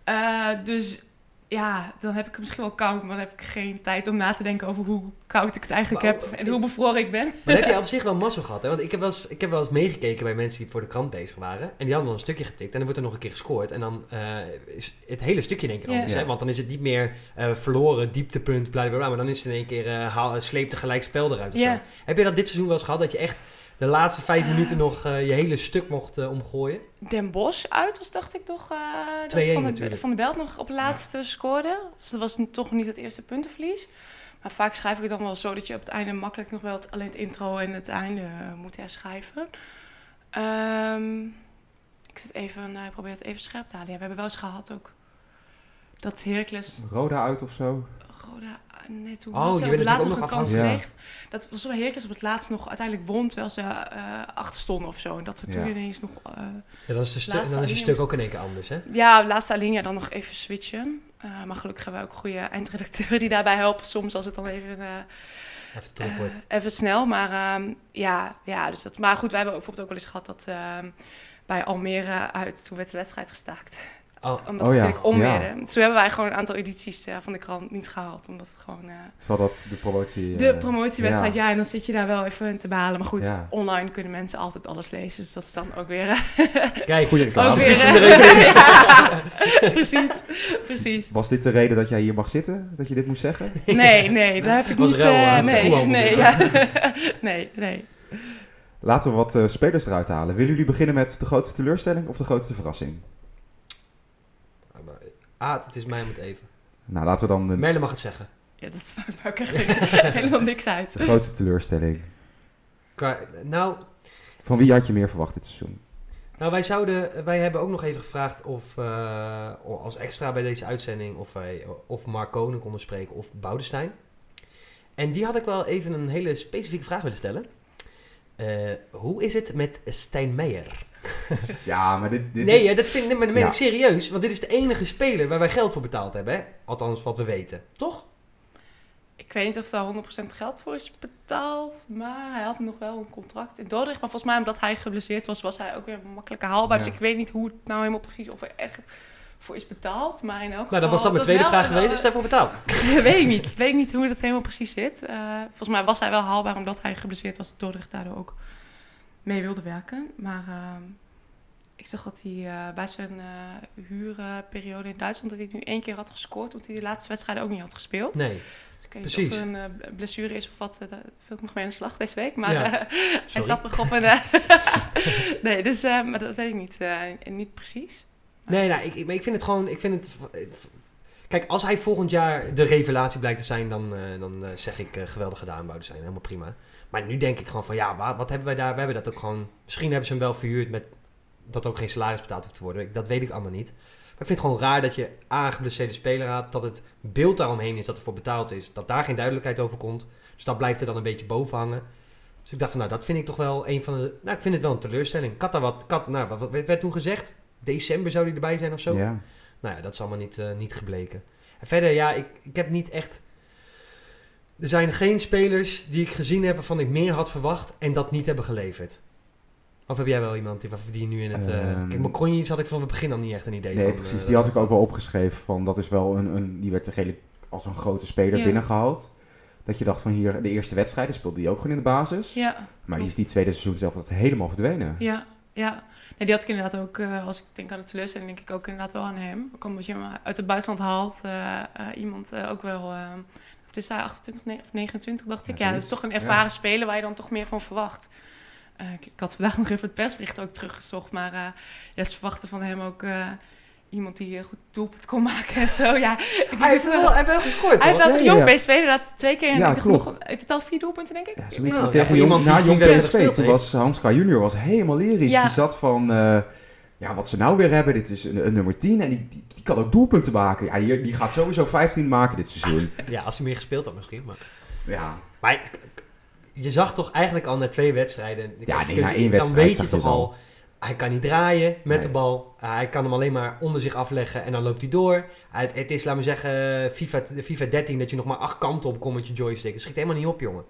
Eh, dus ja, dan heb ik het misschien wel koud, maar dan heb ik geen tijd om na te denken over hoe koud ik het eigenlijk Maar- heb en hoe bevroren ik ben. Maar dan heb je op zich wel mazzel gehad. Hè? Want ik heb, wel eens, ik heb wel eens meegekeken bij mensen die voor de krant bezig waren. En die hadden dan een stukje getikt. En dan wordt er nog een keer gescoord. En dan eh, is het hele stukje in één keer anders. Ja. Hè? Want dan is het niet meer eh, verloren, dieptepunt, bla bla bla. Maar dan is het in één keer uh, haal, sleept een gelijk spel eruit. Of Ja. zo. Heb je dat dit seizoen wel eens gehad? Dat je echt de laatste vijf minuten nog eh, je hele stuk mocht eh, omgooien? Den Bosch uit was, dacht ik nog. eh, dat 2-1 van, de, natuurlijk. van de Belt nog op het laatste scoorde. Dus dat was toch niet het eerste puntenverlies. Maar vaak schrijf ik het dan wel zo dat je op het einde makkelijk nog wel het, alleen het intro en het einde eh, moet herschrijven. Ehm, ik zit even, eh, ik probeer het even scherp te halen. Ja, we hebben wel eens gehad ook dat Heracles Roda uit of zo. Roda, nee, toen Oh, bent op het laatst nog een kans tegen. Dat was wel Heracles op het laatst nog uiteindelijk won, terwijl ze eh achter stonden of zo. En dat we toen Ja. ineens nog... eh, Ja, dan is, de stu- Laatste dan is je stuk ook in één keer anders, hè? ja, laatste alinea dan nog even switchen. Eh, maar gelukkig hebben we ook goede eindredacteuren die daarbij helpen. Soms als het dan even, eh, Even eh, even snel. Maar ehm, ja, ja dus dat, maar goed, wij hebben bijvoorbeeld ook wel eens gehad dat, ehm, bij Almere uit. Toen werd de wedstrijd gestaakt. Oh, Omdat Oh het ja, natuurlijk omweerde. Toen hebben wij gewoon een aantal edities eh, van de krant niet gehaald. Omdat het gewoon... eh, Terwijl dat de promotie... de eh, promotiewedstrijd, ja. ja. en dan zit je daar wel even te behalen. Maar goed, Ja. online kunnen mensen altijd alles lezen. Dus dat is dan ook weer... Kijk, Goeie reclame. ook weer ja, precies, precies. Was dit de reden dat jij hier mag zitten? Dat je dit moest zeggen? Nee, nee, daar heb ik Was niet... rel, nee, nee, ja. nee, nee. Laten we wat eh, spelers eruit halen. Willen jullie beginnen met de grootste teleurstelling of de grootste verrassing? Ah, het is mij om het even. Nou, laten we dan de, Merle mag het zeggen. Ja, dat maakt ook echt niks, helemaal niks uit. de grootste teleurstelling. Qua, nou, Van wie had je meer verwacht dit seizoen? nou, wij zouden, wij hebben ook nog even gevraagd of eh, als extra bij deze uitzending of wij of Mark Konen konden spreken of Boudestein. En die had ik wel even een hele specifieke vraag willen stellen. Eh, hoe is het met Stijn Meijer? Ja, maar dit, dit nee, is... hè, dat, vind, nee, maar dat meen Ja. ik serieus. Want dit is de enige speler waar wij geld voor betaald hebben. Hè? Althans, wat we weten. Toch? Ik weet niet of daar 100% geld voor is betaald, maar hij had nog wel een contract in Dordrecht. Maar volgens mij, omdat hij geblesseerd was, was hij ook weer makkelijker haalbaar. Ja. Dus ik weet niet hoe het nou helemaal precies, of er echt voor is betaald. Maar in elk Nou, dan was dat geval, mijn tweede vraag geweest. Is daarvoor betaald? weet ik niet. Weet ik niet hoe dat helemaal precies zit. Eh, volgens mij was hij wel haalbaar omdat hij geblesseerd was. Dat Dordrecht daardoor ook mee wilde werken. Maar ehm, ik zag dat hij eh, bij zijn eh, huurperiode in Duitsland... dat hij nu één keer had gescoord... omdat hij de laatste wedstrijden ook niet had gespeeld. Nee. Dus ik weet of er een eh, blessure is of wat. eh, daar wil ik nog mee aan de slag deze week. Maar Ja. eh, hij zat nog op een... eh, nee, dus eh, maar dat weet ik niet, eh, niet precies. Nee, nou, ik, ik, ik vind het gewoon... Ik vind het, kijk, als hij volgend jaar de revelatie blijkt te zijn... dan, eh, dan eh, zeg ik eh, geweldig gedaan, Boudewijn. Helemaal prima. Maar nu denk ik gewoon van... Ja, wa- wat hebben wij daar? We hebben dat ook gewoon... Misschien hebben ze hem wel verhuurd met... dat ook geen salaris betaald hoeft te worden. Dat weet ik allemaal niet. Maar ik vind het gewoon raar dat je A, een geblesseerde speler had... dat het beeld daaromheen is dat er voor betaald is. Dat daar geen duidelijkheid over komt. Dus dat blijft er dan een beetje boven hangen. Dus ik dacht van, nou, dat vind ik toch wel een van de... Nou, ik vind het wel een teleurstelling. Daar wat... Had, nou, wat, wat werd toen gezegd? December zou hij erbij zijn of zo? Ja. Nou ja, dat is allemaal niet, eh, niet gebleken. En verder, ja, ik, ik heb niet echt... Er zijn geen spelers die ik gezien heb waarvan ik meer had verwacht en dat niet hebben geleverd. Of heb jij wel iemand die, die nu in het... eh Ehm. kijk, Macronje had ik vanaf het begin al niet echt een idee Nee, van. precies. eh, Die had ik ook wel opgeschreven. Van, dat is wel een, een... Die werd er redelijk als een grote speler Ja. binnengehaald. Dat je dacht van hier, de eerste wedstrijden speelde hij ook gewoon in de basis. Ja, maar die is die tweede seizoen zelf dat helemaal verdwenen. Ja, ja. Nee, die had ik inderdaad ook, eh, als ik denk aan de teleurstelling, denk ik ook inderdaad wel aan hem. Ook omdat je hem uit het buitenland haalt. eh, eh, iemand ook wel, het is hij 28 ne- of 29 dacht ik. Ja, dat is toch een Ja. ervaren speler waar je dan toch meer van verwacht. Ik, ik had vandaag nog even het persbericht ook teruggezocht. Maar ja, ze verwachten van hem ook iemand die eh, goed doelpunt kon maken en zo. Ja, ik Hij heeft wel, wel- hij heeft wel gescoord, hij heeft Ja, jong. PSV inderdaad twee keer. Ja, klopt. in totaal vier doelpunten, denk ik. Ja, zoiets ja, tegen iemand die na jong PSV. gespeeld Toen was Hans K. junior was helemaal lyrisch. Ja. Die zat van... eh, ja, wat ze nou weer hebben, dit is een, een nummer 10 en die, die, die kan ook doelpunten maken. Ja, die gaat sowieso 15 maken dit seizoen. Ja, als hij meer gespeeld had misschien. Maar, ja, maar je zag toch eigenlijk al na twee wedstrijden... Ja, nee, na één Dan wedstrijd weet je toch al. Hij kan niet draaien met Nee. de bal. Uh, hij kan hem alleen maar onder zich afleggen en dan loopt hij door. Hij- het is, laten we zeggen, FIFA, FIFA 13 dat je nog maar acht kanten op komt met je joystick. Het schiet helemaal niet op, jongen.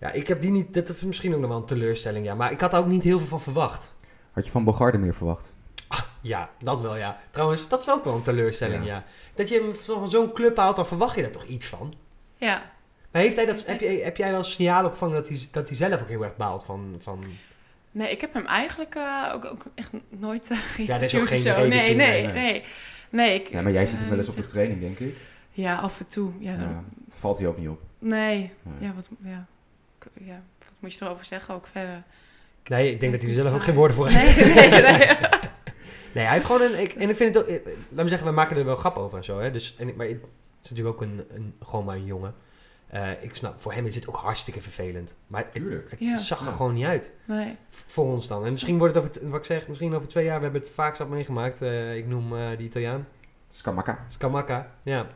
Ja, ik heb die niet... Dat is misschien ook nog wel een teleurstelling, ja. Maar ik had daar ook niet heel veel van verwacht. had je van Bogarde meer verwacht? Ja, dat wel, ja. Trouwens, dat is ook wel een teleurstelling, Ja. ja. Dat je hem van zo'n club haalt, dan verwacht je daar toch iets van. Ja, Maar heeft hij dat, heb, je, heb jij wel signalen opgevangen dat hij, dat hij zelf ook heel erg baalt van... van Nee, ik heb hem eigenlijk eh, ook, ook echt nooit uh, Ja, er is ook geïnterviewd geen zo. reden Nee, toe, nee, nee, nee. Nee, ik, Ja, maar jij eh, ziet hem wel eens op niet de training, denk ik. Ja, af en toe. Ja, dan- Ja, valt hij ook niet op. Nee, Nee. ja wat, ja. Ja, wat moet je erover zeggen ook verder? nee, ik denk dat hij er zelf ook geen woorden voor heeft. Nee, nee, nee. Nee, hij heeft gewoon een... Ik, en ik vind het ook... eh, Laat me zeggen, we maken er wel grap over en zo, hè. Dus, en, ik- maar het is natuurlijk ook een, een, gewoon maar een jongen. Eh, ik snap, voor hem is het ook hartstikke vervelend. Maar het, Tuurlijk. het Ja. zag er Ja. gewoon niet uit. nee. Voor ons dan. En misschien wordt het over, wat ik zeg, misschien over twee jaar, we hebben het vaak zat meegemaakt. Eh, ik noem eh, die Italiaan. Skamaka. Scamacca, ja.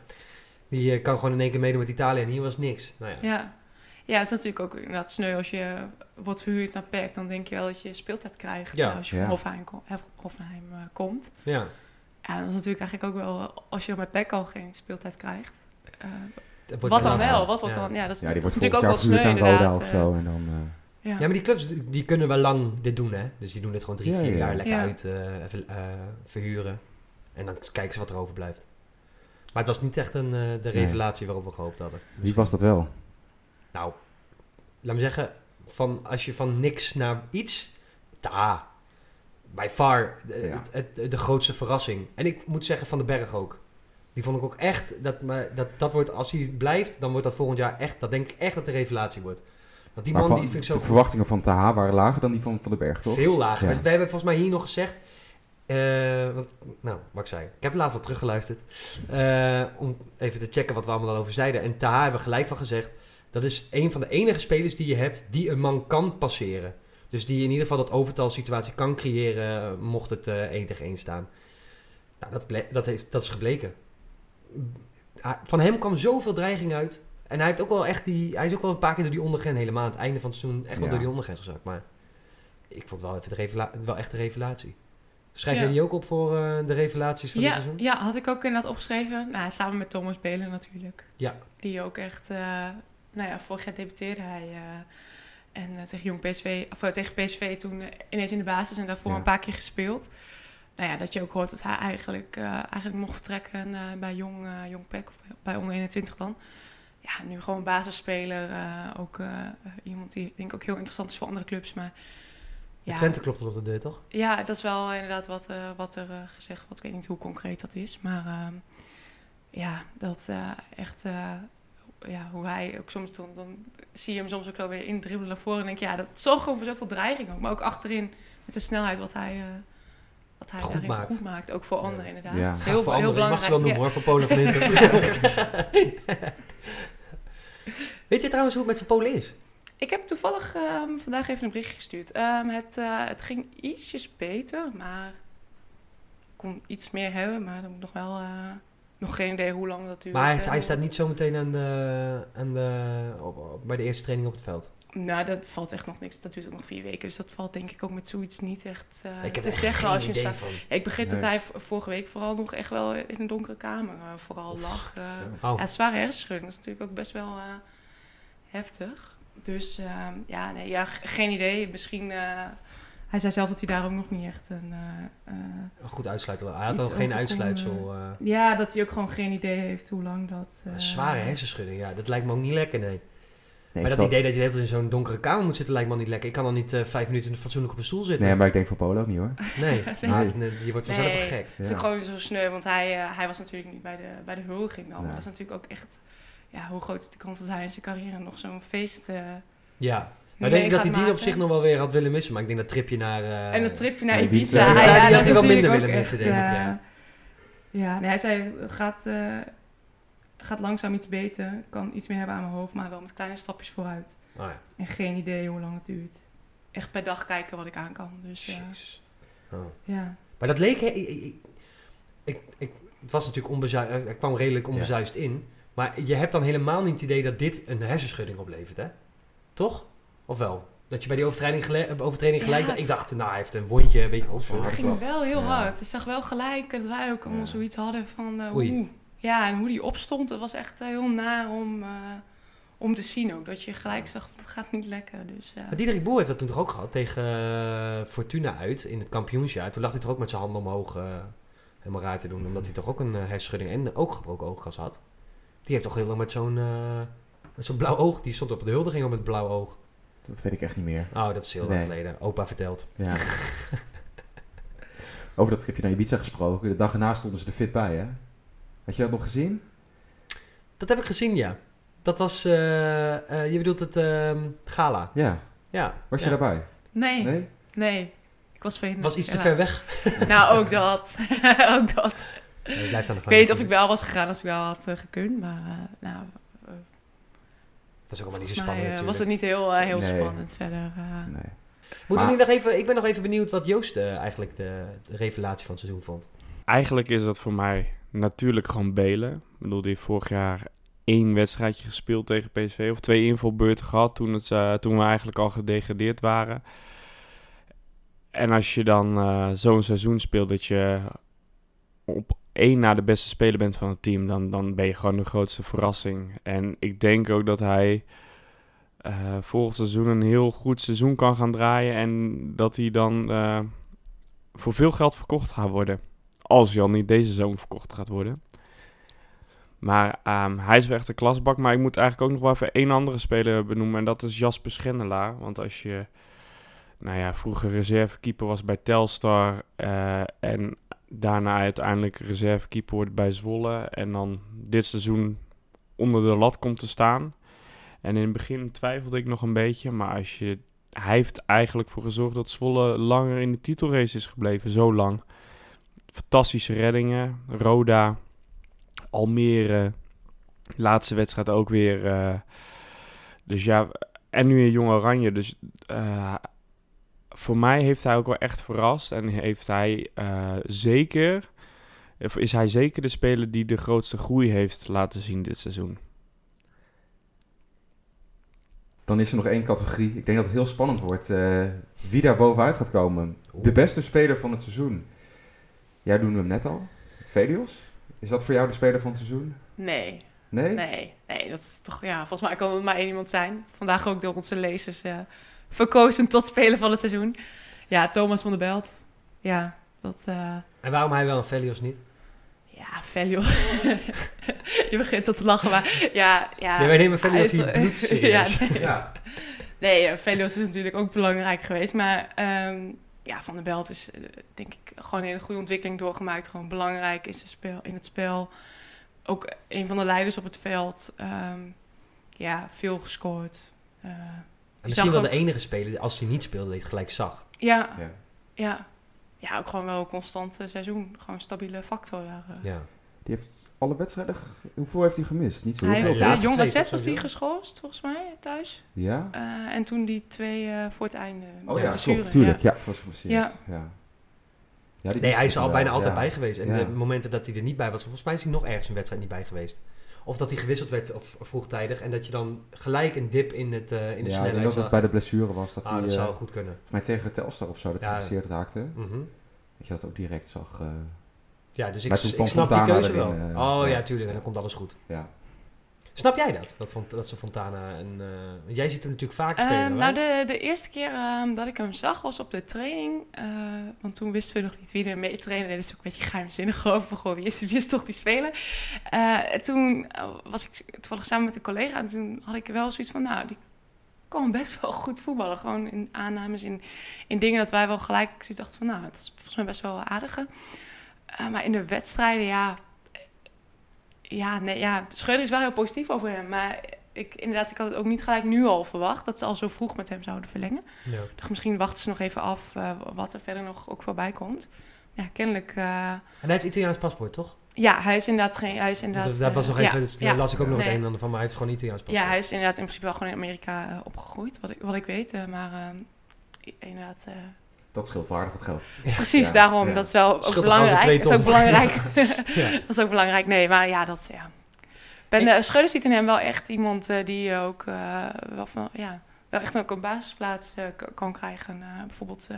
Die kan gewoon in één keer meedoen met Italië en hier was niks. Nou ja. Ja. ja, het is natuurlijk ook inderdaad sneu als je wordt verhuurd naar PEC. Dan denk je wel dat je speeltijd krijgt Ja. als je Ja. van eh, komt. ja. Ja, dat is natuurlijk eigenlijk ook wel, als je dan met PEC al geen speeltijd krijgt. eh, wat dan lastig. wel? Wat wordt Ja. dan? Ja, dat is, Ja, die dat wordt natuurlijk ook wel verhuurd sneu aan Roda inderdaad. of eh. zo. En dan, eh, Ja. Ja, maar die clubs die kunnen wel lang dit doen, hè. Dus die doen dit gewoon drie, Ja, vier ja. jaar lekker Ja. uit eh, even, eh, verhuren. En dan kijken ze wat er overblijft. Maar het was niet echt een, eh, de Nee. revelatie waarop we gehoopt hadden. Wie was dat wel? Nou, laat me zeggen, van, als je van niks naar iets, ta, by far de, Ja. het, het- de grootste verrassing. En ik moet zeggen van de berg ook. Die vond ik ook echt, dat, maar dat, dat wordt, als hij blijft, dan wordt dat volgend jaar echt, dat denk ik echt dat de revelatie wordt. Want die Maar man van- die vind ik zo de verwachtingen van Taha waren lager dan die van Van den Berg, toch? Veel lager. Ja. Dus wij hebben volgens mij hier nog gezegd. eh, wat, nou, wat ik zei. Ik heb laatst wat teruggeluisterd. eh, om even te checken wat we allemaal over zeiden. En Taha hebben we gelijk van gezegd. Dat is een van de enige spelers die je hebt die een man kan passeren. Dus die in ieder geval dat overtalsituatie kan creëren. eh, mocht het eh 1 tegen 1 staan. Nou, dat, dat, heeft, dat is gebleken. Van hem kwam zoveel dreiging uit. En hij, heeft ook wel echt die, hij is ook wel een paar keer door die ondergrens helemaal aan het einde van het seizoen echt wel Ja. door die ondergrens gezakt. Maar ik vond wel, even de revela- wel echt de revelatie. Schrijf Ja. jij die ook op voor eh, de revelaties van dit Ja, seizoen? ja, had ik ook inderdaad opgeschreven. Nou, samen met Thomas Belen natuurlijk. Ja. Die ook echt, eh, nou ja, vorig jaar debuteerde hij. eh, en tegen Jong PSV, of tegen PSV toen ineens in de basis en daarvoor Ja. een paar keer gespeeld. Nou ja, dat je ook hoort dat hij eigenlijk, eh, eigenlijk mocht vertrekken eh, bij Jong, eh Jong PEC of bij, onder 21 dan. Ja, nu gewoon basisspeler. ook iemand die denk ik ook heel interessant is voor andere clubs. Maar Ja. ja, Twente klopt er op de deur, toch? ja, dat is wel inderdaad wat, wat er gezegd wordt. Ik weet niet hoe concreet dat is. Maar ehm, ja, dat echt... ja, hoe hij ook soms... Dan, dan zie je hem soms ook wel weer indribbelen naar voren. En denk ik, ja, dat zorgt gewoon voor zoveel dreiging ook. Maar ook achterin met de snelheid wat hij, wat hij Goed daarin maakt. goed maakt. Ook voor anderen inderdaad. Ja. Dat is heel, voor heel anderen. Ik mag ze wel belangrijk. noemen hoor, van Polen van Inter. Weet je trouwens hoe het met Van Polen is? Ik heb toevallig ehm, vandaag even een berichtje gestuurd. Ehm, het, eh, het ging ietsjes beter, maar ik kon iets meer hebben. Maar dan moet nog wel eh, nog geen idee hoe lang dat duurt. Maar hij, eh. hij staat niet zo meteen aan de, aan de, op, op- bij de eerste training op het veld. Nou, dat valt echt nog niks. Dat duurt ook nog vier weken. Dus dat valt denk ik ook met zoiets niet echt eh, ik heb te echt zeggen geen als je idee staat. van. Ja, ik begreep dat hij vorige week vooral nog echt wel in een donkere kamer eh, vooral lag. Oh. Ja, zware hersenschudding. Dat is natuurlijk ook best wel eh, heftig. Dus ehm, ja, nee, ja, geen idee. Misschien... eh, hij zei zelf dat hij daar ook nog niet echt een... Een goed uitsluitsel. Hij had al geen uitsluitsel. eh, ja, dat hij ook gewoon geen idee heeft hoe lang dat... eh, zware hersenschudding, ja. Dat lijkt me ook niet lekker, nee. Nee, maar dat idee dat je de hele tijd in zo'n donkere kamer moet zitten, lijkt me al niet lekker. Ik kan al niet eh, vijf minuten fatsoenlijk op een stoel zitten. Nee, maar ik denk voor Polen ook niet hoor. Nee, Nee. nee, nee, je wordt vanzelf Nee. wel gek. Het is Ja. ook gewoon zo sneu, want hij, eh, hij was natuurlijk niet bij de, bij de huldiging dan. Maar dat is natuurlijk ook echt... Ja, hoe groot is de kans dat hij in zijn carrière nog zo'n feest... eh Ja. Nou, denk ik dat hij die op zich nog wel weer had willen missen. Maar ik denk dat tripje naar... eh, En dat tripje naar Ibiza. Ibiza. ja, dat had hij wel minder willen missen, denk ik, ja. ja, nee, hij zei, het gaat, eh, gaat langzaam iets beter. Ik kan iets meer hebben aan mijn hoofd, maar wel met kleine stapjes vooruit. Oh ja. En geen idee hoe lang het duurt. Echt per dag kijken wat ik aan kan. Dus eh, Jezus. Oh. ja. Maar dat leek... Ik, ik, ik, ik- het was natuurlijk onbezuist... Het kwam redelijk onbezuist in. Maar je hebt dan helemaal niet het idee dat dit een hersenschudding oplevert, hè? Toch? Of wel? Dat je bij die overtreding, gele- overtreding Ja, gelijk... het- ik dacht, nou, hij heeft een wondje, weet je wel. Het ging wel heel Ja. hard. Ik zag wel gelijk dat wij ook allemaal Ja. zoiets hadden van... eh, Oei. Ja, en hoe die opstond, dat was echt eh, heel naar om, eh, om te zien ook. Dat je gelijk zag, dat gaat niet lekker. Dus, eh, Maar Diederik Boer heeft dat toen toch ook gehad tegen eh, Fortuna uit in het kampioensjaar. Toen lag hij toch ook met zijn handen omhoog eh, helemaal raar te doen. Omdat hij toch ook een hersenschudding en ook gebroken oogkas had. Die heeft toch heel lang met zo'n eh, met zo'n blauw oog. Die stond op de huldiging al met blauw oog. Dat weet ik echt niet meer. Oh, dat is heel lang Nee. geleden. Opa verteld. Ja. Over dat tripje naar Ibiza gesproken. De dag erna stonden ze er fit bij, hè? Had je dat nog gezien? Dat heb ik gezien, ja. Dat was, eh, eh, je bedoelt het ehm, gala. Ja. Ja. Was je ja. daarbij? nee, nee, Nee? Ik was vergeten. Was iets te ver weg. Nou, ook dat. ook dat. Nee, je blijft aan de Ik weet niet of ik wel was gegaan als ik wel had eh, gekund. Maar nou, Dat is ook allemaal niet zo mij spannend eh, natuurlijk. was het niet heel, heel Nee. spannend verder. eh. Nee. Moeten Maar- we nu nog even, ik ben nog even benieuwd wat Joost eh, eigenlijk de, de revelatie van het seizoen vond. Eigenlijk is dat voor mij natuurlijk gewoon Belen. Ik bedoel, die heeft vorig jaar één wedstrijdje gespeeld tegen PSV. Of twee invalbeurten gehad toen, het, eh, toen we eigenlijk al gedegradeerd waren. En als je dan eh, zo'n seizoen speelt dat je op één na de beste speler bent van het team, dan, dan ben je gewoon de grootste verrassing. En ik denk ook dat hij eh, volgend seizoen een heel goed seizoen kan gaan draaien. En dat hij dan voor veel geld verkocht gaat worden. Als al niet deze zomer verkocht gaat worden. Maar ehm, hij is wel echt een klasbak. Maar ik moet eigenlijk ook nog wel even één andere speler benoemen. En dat is Jasper Schendelaar. Want als je nou ja, vroeger reservekeeper was bij Telstar. eh, en daarna uiteindelijk reservekeeper wordt bij Zwolle. En dan dit seizoen onder de lat komt te staan. En in het begin twijfelde ik nog een beetje. Maar als je, hij heeft eigenlijk voor gezorgd dat Zwolle langer in de titelrace is gebleven. Zo lang. Fantastische reddingen. Roda, Almere. Laatste wedstrijd ook weer. eh, dus ja, en nu in Jong Oranje. Dus eh, voor mij heeft hij ook wel echt verrast. En heeft hij eh, zeker, is hij zeker de speler die de grootste groei heeft laten zien dit seizoen. Dan is er nog één categorie. Ik denk dat het heel spannend wordt. wie daar bovenuit gaat komen. De beste speler van het seizoen. Jij noemde hem net al. Velios. Is dat voor jou de speler van het seizoen? Nee, Nee? nee, nee, dat is toch, ja, volgens mij kan het maar één iemand zijn. Vandaag ook door onze lezers eh, verkozen tot speler van het seizoen. Ja, Thomas van der Belt. Ja, dat, eh, En waarom hij wel en Velios niet? ja, Velio. Je begint al te lachen, maar ja, ja. Nee, wij nemen Velios hier bloedserieus. ja, nee. Ja. Nee, eh, Velios is natuurlijk ook belangrijk geweest. Maar ehm, ja, Van der Belt is eh, denk ik gewoon een hele goede ontwikkeling doorgemaakt. Gewoon belangrijk in, zijn spel, in het spel. Ook een van de leiders op het veld. Ehm, ja, veel gescoord. Eh, En misschien wel ook- de enige speler die als hij niet speelde, die het gelijk zag. ja, Ja. ja. Ja, ook gewoon wel een constant eh, seizoen. Gewoon een stabiele factor daar. eh. Ja. Die heeft alle wedstrijden... Hoeveel heeft hij gemist? Niet zo Hij heel heeft uh, laatste Jong was die sowieso? geschorst, volgens mij, thuis. Ja? Eh, en toen die twee eh, voor het einde. Oh ja, klopt. Tuurlijk. Ja, het was geblesseerd. Ja. Ja. Ja, die Nee, hij is er al bijna altijd ja. bij geweest. En Ja. de momenten dat hij er niet bij was, volgens mij is hij nog ergens een wedstrijd niet bij geweest. Of dat hij gewisseld werd of, of vroegtijdig en dat je dan gelijk een dip in, het, eh, in de Ja, snelheid dat het bij de blessure was. Dat ah, hij dat eh, zou goed kunnen. volgens mij tegen Telstar of zo dat hij Ja. geblesseerd raakte. Mhm. Dat je dat ook direct zag. Ja, dus ik, ik snap die keuze wel. eh, oh ja. ja, tuurlijk. En dan komt alles goed. ja. Snap jij dat? Dat, Font- dat ze Fontana en... eh, jij ziet hem natuurlijk vaak spelen, Ehm, nou, de, de eerste keer ehm, dat ik hem zag was op de training. eh, want toen wisten we nog niet wie er mee trainde. Dat is ook een beetje geheimzinnig over. Gewoon, wie, is, wie is toch die speler? Eh, en toen was ik toevallig samen met een collega. En toen had ik wel zoiets van, nou, die kan best wel goed voetballen. Gewoon in aannames, in, in dingen dat wij wel gelijk zoiets dachten van, nou, dat is volgens mij best wel aardige. Eh, maar in de wedstrijden, ja... Ja, nee, ja, Schreuder is wel heel positief over hem. Maar ik, inderdaad, ik had het ook niet gelijk nu al verwacht... dat ze al zo vroeg met hem zouden verlengen. Ja. Misschien wachten ze nog even af eh, wat er verder nog ook voorbij komt. Ja, kennelijk... eh, En hij heeft Italiaans paspoort, toch? ja, hij is inderdaad geen... Hij is inderdaad, daar was nog even, ja, dus ja. daar las ik ook nog het een en ander van, maar hij heeft gewoon Italiaans paspoort. Ja, hij is inderdaad in principe wel gewoon in Amerika opgegroeid, wat ik, wat ik weet. maar inderdaad, Dat scheelt waardig wat geld. precies Ja, daarom. ja. Dat is wel ook Scheelt belangrijk. Dat is ook belangrijk. Ja. dat is ook belangrijk. Nee, maar ja, dat ja. Ben uh, Schreuder ziet in hem wel echt iemand eh, die ook eh, wel, van, ja, wel echt ook een basisplaats eh, kan krijgen. eh, bijvoorbeeld eh,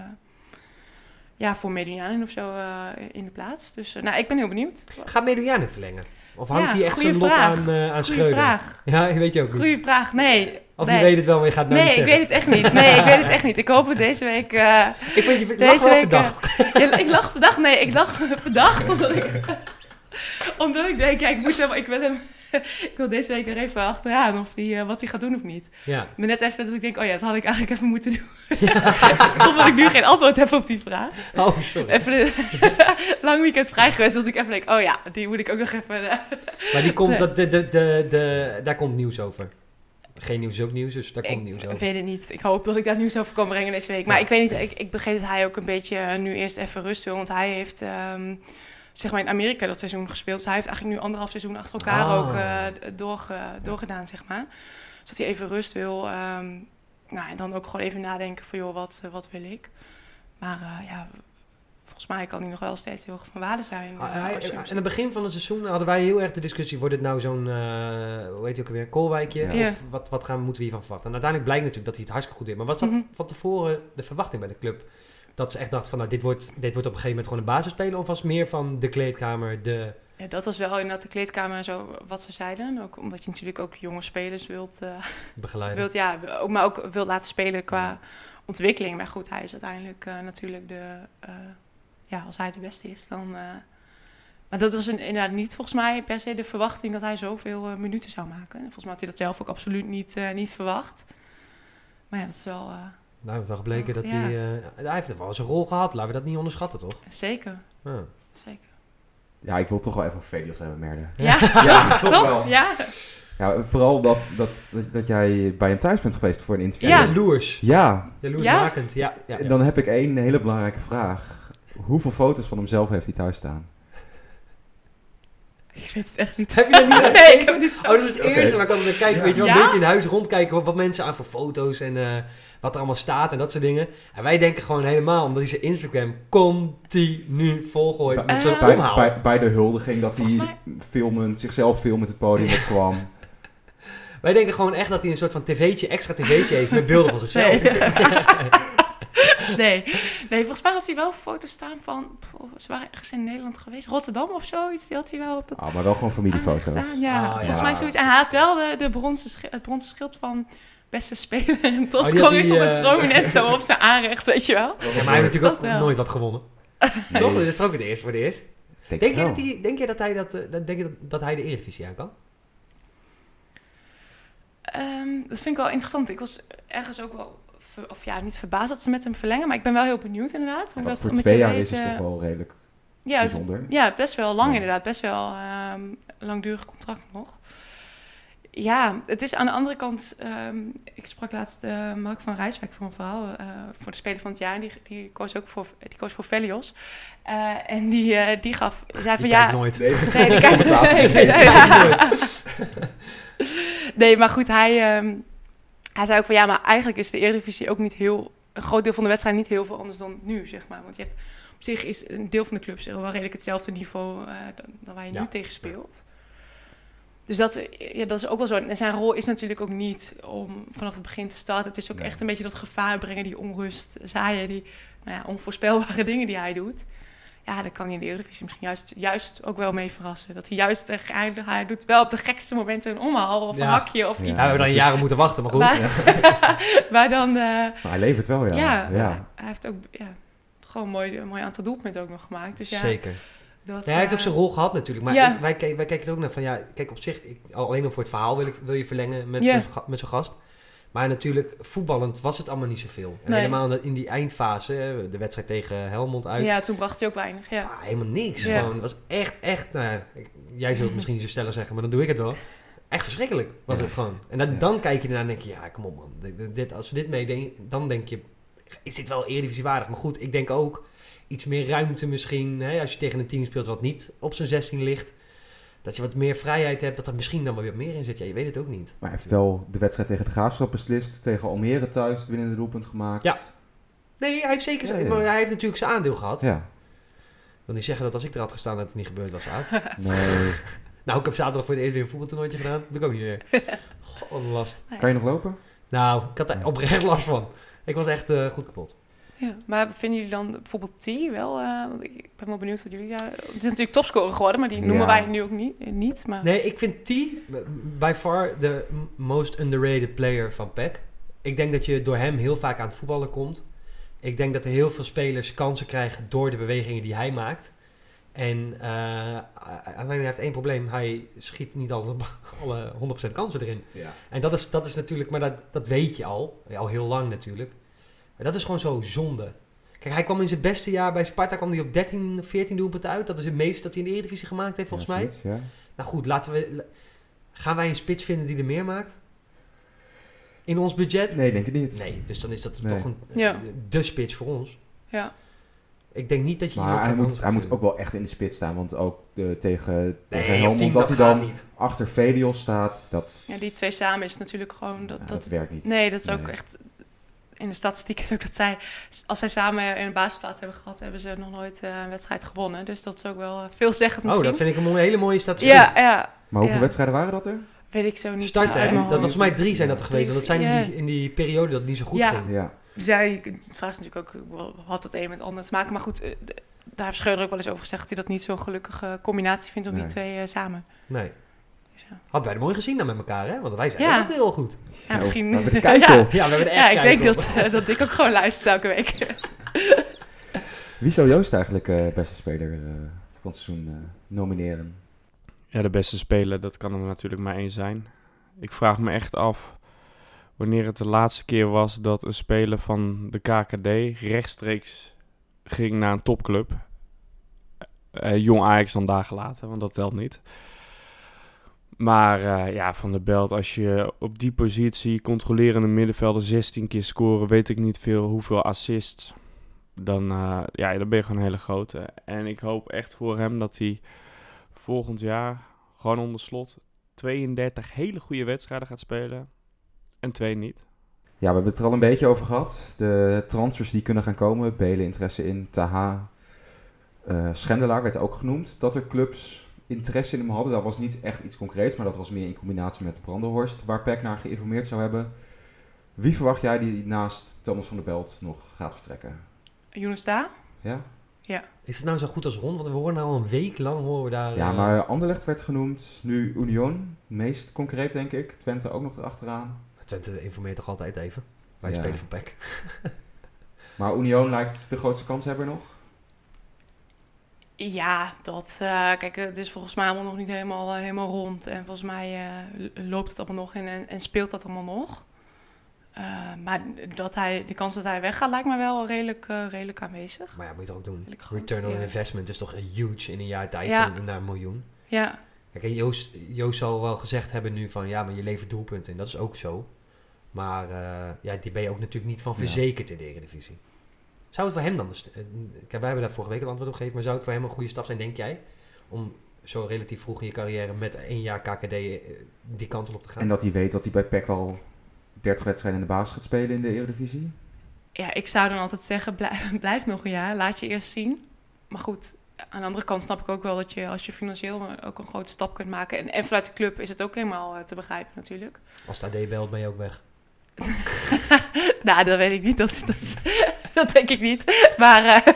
ja, voor Medianen of zo eh, in de plaats. Dus eh, nou, ik ben heel benieuwd. Gaat Mediane verlengen? Of hangt Ja, hij echt zijn lot aan, eh aan Goeie Schreuder? vraag. Ja, weet je ook niet. Goeie vraag. Nee. Of nee. je weet het wel, maar je gaat het nou Nee, ik weet het echt niet. Nee, ik weet het echt niet. Ik hoop het deze week. eh, Ik vond je je Deze wel week, verdacht. ja, ik lag verdacht. Nee, ik lag verdacht omdat ik, omdat ik denk, ja, ik moet hem, ik wil hem, ik wil deze week er even achteraan of die, eh, wat hij gaat doen of niet. Ja. Maar net even dat ik denk, oh ja, dat had ik eigenlijk even moeten doen. Stom dat ik nu geen antwoord heb op die vraag. Oh, sorry. Even een lang weekend vrij geweest, dat ik even denk, oh ja, die moet ik ook nog even. eh, Maar die komt, Nee. dat, de, de, de, de, daar komt nieuws over. Geen nieuws is ook nieuws, dus daar komt nieuws Ik over. weet het niet. Ik hoop dat ik daar nieuws over kan brengen deze week. Maar Ja. ik weet niet, ik, ik begreep dat hij ook een beetje eh, nu eerst even rust wil. Want hij heeft ehm, zeg maar in Amerika dat seizoen gespeeld. Dus hij heeft eigenlijk nu anderhalf seizoen achter elkaar Ah. ook eh, doorge, doorgedaan, zeg maar. Dus dat hij even rust wil. ehm, nou, en dan ook gewoon even nadenken van, joh, wat, eh, wat wil ik? Maar eh, ja, volgens mij kan hij nog wel steeds heel erg van waarde zijn. Ah, hij- als je hem aan het begin van het seizoen hadden wij heel erg de discussie: wordt het nou zo'n, eh, hoe heet hij ook alweer, koolwijkje? Ja. Of wat, wat gaan, moeten we hiervan verwachten? En uiteindelijk blijkt natuurlijk dat hij het hartstikke goed deed. Maar was dat Mhm. van tevoren de verwachting bij de club? Dat ze echt dachten van, nou, dit wordt, dit wordt op een gegeven moment gewoon een basisspeler? Of was meer van de kleedkamer, de... Ja, dat was wel inderdaad de kleedkamer en zo wat ze zeiden. Ook omdat je natuurlijk ook jonge spelers wilt, eh, begeleider? wilt, ja, ook, maar ook wilt laten spelen qua ontwikkeling. Maar goed, hij is uiteindelijk eh, natuurlijk de... ja, als hij de beste is, dan... eh, maar dat was een, inderdaad niet volgens mij per se de verwachting dat hij zoveel eh, minuten zou maken. En volgens mij had hij dat zelf ook absoluut niet, eh, niet verwacht. Maar ja, dat is wel eh, Nou, heeft wel gebleken dat Ja. hij... eh, hij heeft wel zijn rol gehad. Laten we dat niet onderschatten, toch? zeker, Ja. zeker. Ja, ik wil toch wel even over Velios hebben, Merde. Ja, Ja, toch? toch wel. Ja, Ja, vooral dat, dat, dat, dat jij bij hem thuis bent geweest voor een interview. Ja. Jaloers. Ja, Jaloersmakend, ja. ja, ja. dan heb ik één hele belangrijke vraag. Hoeveel foto's van hemzelf heeft hij thuis staan? ik weet het echt niet. Heb je dat niet Nee, ik heb niet. Oh, dat is het eerste waar ik altijd naar kijk. Ja. Weet je wel, Ja? een beetje in huis rondkijken wat, wat mensen aan voor foto's en eh, wat er allemaal staat en dat soort dingen. En wij denken gewoon helemaal, omdat hij zijn Instagram continu volgooit met zo'n Eh. bij, bij, bij de huldiging dat hij filmend, zichzelf filmend het podium opkwam. Wij denken gewoon echt dat hij een soort van tv'tje, extra tv'tje heeft met beelden van zichzelf. Nee. nee, volgens mij had hij wel foto's staan van... ze waren ergens in Nederland geweest. Rotterdam of zoiets. Die had hij wel op dat Ah, maar wel gewoon familiefoto's. Ja, Ah, volgens ja. mij zoiets. En hij had wel de, de bronzen schi- het bronzen schild van beste speler en Oh, topscorer. die, stond het eh, prominent zo op zijn aanrecht, weet je wel. Ja, maar hij heeft natuurlijk ook Dat wel. nooit wat gewonnen. Nee, Toch? Dit is toch ook het eerste voor de eerst. denk je, dat hij, denk je dat hij, dat, eh, dat, denk je dat, dat hij de Eredivisie aan kan? Ehm, dat vind ik wel interessant. Ik was ergens ook wel... of ja, niet verbaasd dat ze met hem verlengen. Maar ik ben wel heel benieuwd inderdaad. hoe Want dat voor twee jaar weet, is het toch wel redelijk ja, het- bijzonder. Ja, best wel lang Ja. inderdaad. Best wel ehm langdurig contract nog. Ja, het is aan de andere kant... ehm, ik sprak laatst eh, Mark van Rijswijk voor een verhaal... eh, voor de Speler van het Jaar. Die, die koos ook voor, die koos voor Velios. Eh, en die, eh, die gaf... Zei van ja... nooit. Nee, Nee, die kijkt- nee, ja. Nee, maar goed, hij, ehm, hij zei ook van ja, maar eigenlijk is de Eredivisie ook niet heel, een groot deel van de wedstrijd niet heel veel anders dan nu, zeg maar. Want je hebt op zich is een deel van de clubs wel redelijk hetzelfde niveau eh, dan, dan waar je Ja. nu tegen speelt. Dus dat, ja, dat is ook wel zo. En zijn rol is natuurlijk ook niet om vanaf het begin te starten. Het is ook Nee. echt een beetje dat gevaar brengen, die onrust, zaaien, die nou ja, onvoorspelbare dingen die hij doet. Ja, dan kan hij in de Eredivisie misschien juist, juist ook wel mee verrassen. Dat hij juist, hij, hij doet wel op de gekste momenten een omhaal of een hakje of Ja. iets. Ja, we hebben dan jaren moeten wachten, maar goed. Maar, maar dan, eh, Maar hij levert wel, ja. ja, ja. hij heeft ook ja, gewoon een mooi, een mooi aantal doelpunten ook nog gemaakt. Dus ja, Zeker. dat, Ja, hij heeft ook eh, zijn rol gehad natuurlijk. Maar Ja. ik- wij, wij kijken er ook naar van, ja, kijk op zich, ik, al- alleen al voor het verhaal wil, ik, wil je verlengen met, Ja. met zo'n gast. Maar natuurlijk, voetballend was het allemaal niet zoveel. En Nee. helemaal in die eindfase, de wedstrijd tegen Helmond uit. Ja, toen bracht hij ook weinig. Ja. Ah, helemaal niks. Ja. Gewoon, het was echt, echt, nou jij zult het misschien niet zo stellig zeggen, maar dan doe ik het wel. Echt verschrikkelijk was Ja. het gewoon. En dan, Ja. dan kijk je ernaar en denk je, ja, kom op man. Dit- Dit, als we dit meedenken, dan denk je, is dit wel Eredivisie waardig? Maar goed, ik denk ook iets meer ruimte misschien. Hè, als je tegen een team speelt wat niet op zijn 16 ligt. Dat je wat meer vrijheid hebt, dat er misschien dan wel weer meer in zit. Ja, je weet het ook niet. Maar hij heeft wel de wedstrijd tegen de Graafschap beslist. Tegen Almere thuis het winnende doelpunt gemaakt. Ja. Nee, hij heeft zeker zijn, Ja, ja. maar hij heeft natuurlijk zijn aandeel gehad. Ja. Ik wil niet zeggen dat als ik er had gestaan dat het niet gebeurd was, Aad. Nee. Nou, ik heb zaterdag voor het eerst weer een voetbaltoernooitje gedaan. Dat doe ik ook niet meer. God, last. Kan je nog lopen? Nou, ik had daar oprecht last van. Ik was echt eh, goed kapot. Ja. Maar vinden jullie dan bijvoorbeeld T wel? eh, want ik ben wel benieuwd wat jullie... Ja, het is natuurlijk topscorer geworden, maar die noemen Ja. wij nu ook niet. eh, niet maar, Nee, ik vind T by far de most underrated player van PEC. Ik denk dat je door hem heel vaak aan het voetballen komt. Ik denk dat er heel veel spelers kansen krijgen door de bewegingen die hij maakt. En eh, alleen hij heeft één probleem. Hij schiet niet alle, alle 100% kansen erin. Ja. En dat is, dat is natuurlijk, maar dat, dat weet je al. Al heel lang natuurlijk. Dat is gewoon zo zonde. Kijk, hij kwam in zijn beste jaar bij Sparta kwam hij op 13, 14 doelpunten uit. Dat is het meeste dat hij in de Eredivisie gemaakt heeft, volgens mij. Ja. Nou goed, laten we... Gaan wij een spits vinden die er meer maakt? In ons budget? Nee, denk ik niet. Nee, dus dan is dat Nee. toch een, Ja. de spits voor ons. ja. Ik denk niet dat je... Maar hij moet, hij moet ook wel echt in de spits staan. Want ook de, tegen, tegen Nee, op 10 Helmond, dat hij dan niet. achter Velios staat, dat, ja, die twee samen is natuurlijk gewoon... Dat, ja, dat, dat werkt niet. nee, dat is ook echt... In de statistiek is ook dat zij... Als zij samen in een basisplaats hebben gehad... hebben ze nog nooit eh, een wedstrijd gewonnen. Dus dat is ook wel eh, veelzeggend Oh, misschien. dat vind ik een mooie, hele mooie statistiek. Ja, ja. Maar hoeveel Ja. wedstrijden waren dat er? Weet ik zo niet. Mijn Dat was volgens mij drie zijn dat er geweest. Want dat zijn in die, in die periode dat het niet zo goed Ja. ging. Ja. zij, de vraag is natuurlijk ook, wel, had het een met het ander te maken. Maar goed, eh, daar heeft Schreuder ook wel eens over gezegd... dat hij dat niet zo'n gelukkige combinatie vindt om Nee. die twee samen. Nee. Ja. Hadden wij het mooi gezien dan met elkaar, hè? Want wij zijn Ja. ook heel goed. Ja, misschien... we hebben de kijk op. Ja, we hebben echt ja, ik denk dat, eh, dat ik ook gewoon luister elke week. Wie zou Joost eigenlijk eh, beste speler eh, van het seizoen eh, nomineren? Ja, de beste speler, dat kan er natuurlijk maar één zijn. Ik vraag me echt af wanneer het de laatste keer was dat een speler van de KKD rechtstreeks ging naar een topclub. Eh, jong Ajax dan dagen later, want dat telt niet. Maar eh, ja, Van der Belt, als je op die positie controlerende middenvelder 16 keer scoren, weet ik niet veel hoeveel assists. Dan, eh, ja, dan ben je gewoon een hele grote. En ik hoop echt voor hem dat hij volgend jaar gewoon onder slot 32 hele goede wedstrijden gaat spelen. En twee niet. Ja, we hebben het er al een beetje over gehad. De transfers die kunnen gaan komen. Belen interesse in. Taha. eh Schendelaar werd ook genoemd. Dat er clubs interesse in hem hadden. Dat was niet echt iets concreets. Maar dat was meer in combinatie met Brandenhorst. Waar PEC naar geïnformeerd zou hebben. Wie verwacht jij die naast Thomas van der Belt nog gaat vertrekken? Younes Da? Ja? Is het nou zo goed als rond? Want we horen nou al een week lang horen we daar... Ja, eh, maar Anderlecht werd genoemd. Nu Union. Meest concreet denk ik. Twente ook nog erachteraan. Twente informeert toch altijd even? Wij Ja. spelen voor PEC. Maar Union lijkt de grootste kanshebber nog. Ja, dat... eh, kijk, het is volgens mij allemaal nog niet helemaal, eh, helemaal rond. En volgens mij eh, loopt het allemaal nog in en, en speelt dat allemaal nog. Eh, maar dat hij, de kans dat hij weggaat lijkt me wel redelijk, redelijk aanwezig. Maar ja, moet je toch ook doen. Return on ja. investment is toch huge in een jaar tijd Ja. van naar een miljoen. Ja, Kijk, en Joost, Joost zal wel gezegd hebben nu van ja, maar je levert doelpunten. En dat is ook zo. Maar eh, ja, die ben je ook natuurlijk niet van Ja. verzekerd in de Eredivisie. Zou het voor hem dan... eh, Kijk, wij hebben daar vorige week een antwoord op gegeven. Maar zou het voor hem een goede stap zijn, denk jij? Om zo relatief vroeg in je carrière met één jaar KKD eh, die kant op te gaan? En dat hij weet dat hij bij PEC wel 30 wedstrijden in de basis gaat spelen in de Eredivisie. ja, ik zou dan altijd zeggen, blijf, blijf nog een jaar, laat je eerst zien. Maar goed, aan de andere kant snap ik ook wel dat je als je financieel ook een grote stap kunt maken. En, en vanuit de club is het ook helemaal eh, te begrijpen natuurlijk. Als het AD belt, ben je ook weg. nou, dat weet ik niet. Dat, is- dat, is- dat denk ik niet. Maar eh,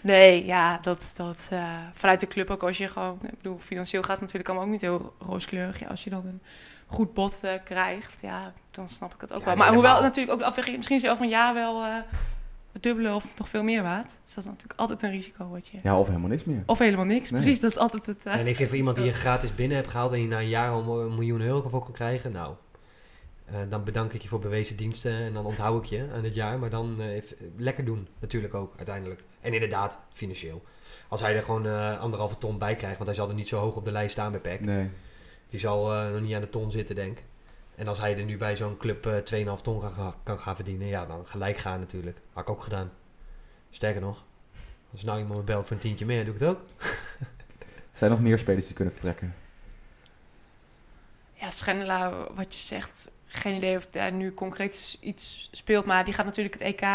nee, ja, dat, dat eh, vanuit de club ook als je gewoon... Ik bedoel, financieel gaat het natuurlijk allemaal ook niet heel rooskleurig. Ja, als je dan een goed bod eh, krijgt, ja, dan snap ik het ook Ja, wel. nee, Maar hoewel natuurlijk ook de afweging... Misschien over een jaar wel eh, het dubbele of nog veel meer waard. Dus dat is natuurlijk altijd een risico wat je... Ja, of helemaal niks meer. Of helemaal niks, Nee. precies. Dat is altijd het... en ik vind voor iemand die je gratis binnen hebt gehaald en je na een jaar al een miljoen euro voor kan krijgen, nou, eh, dan bedank ik je voor bewezen diensten en dan onthoud ik je aan het jaar. Maar dan eh, f- lekker doen, natuurlijk ook, uiteindelijk. En inderdaad, financieel. Als hij er gewoon eh, anderhalve ton bij krijgt, want hij zal er niet zo hoog op de lijst staan bij PEC. Nee. Die zal eh, nog niet aan de ton zitten, denk ik. En als hij er nu bij zo'n club eh 2,5 ton gaan, kan gaan verdienen, ja, dan gelijk gaan natuurlijk. Had ik ook gedaan. Sterker nog, als nou iemand me belt voor een tientje meer, doe ik het ook. Zijn er nog meer spelers die kunnen vertrekken? Ja, Schendelaar, wat je zegt, geen idee of hij nu concreet iets speelt. Maar die gaat natuurlijk het EK... eh,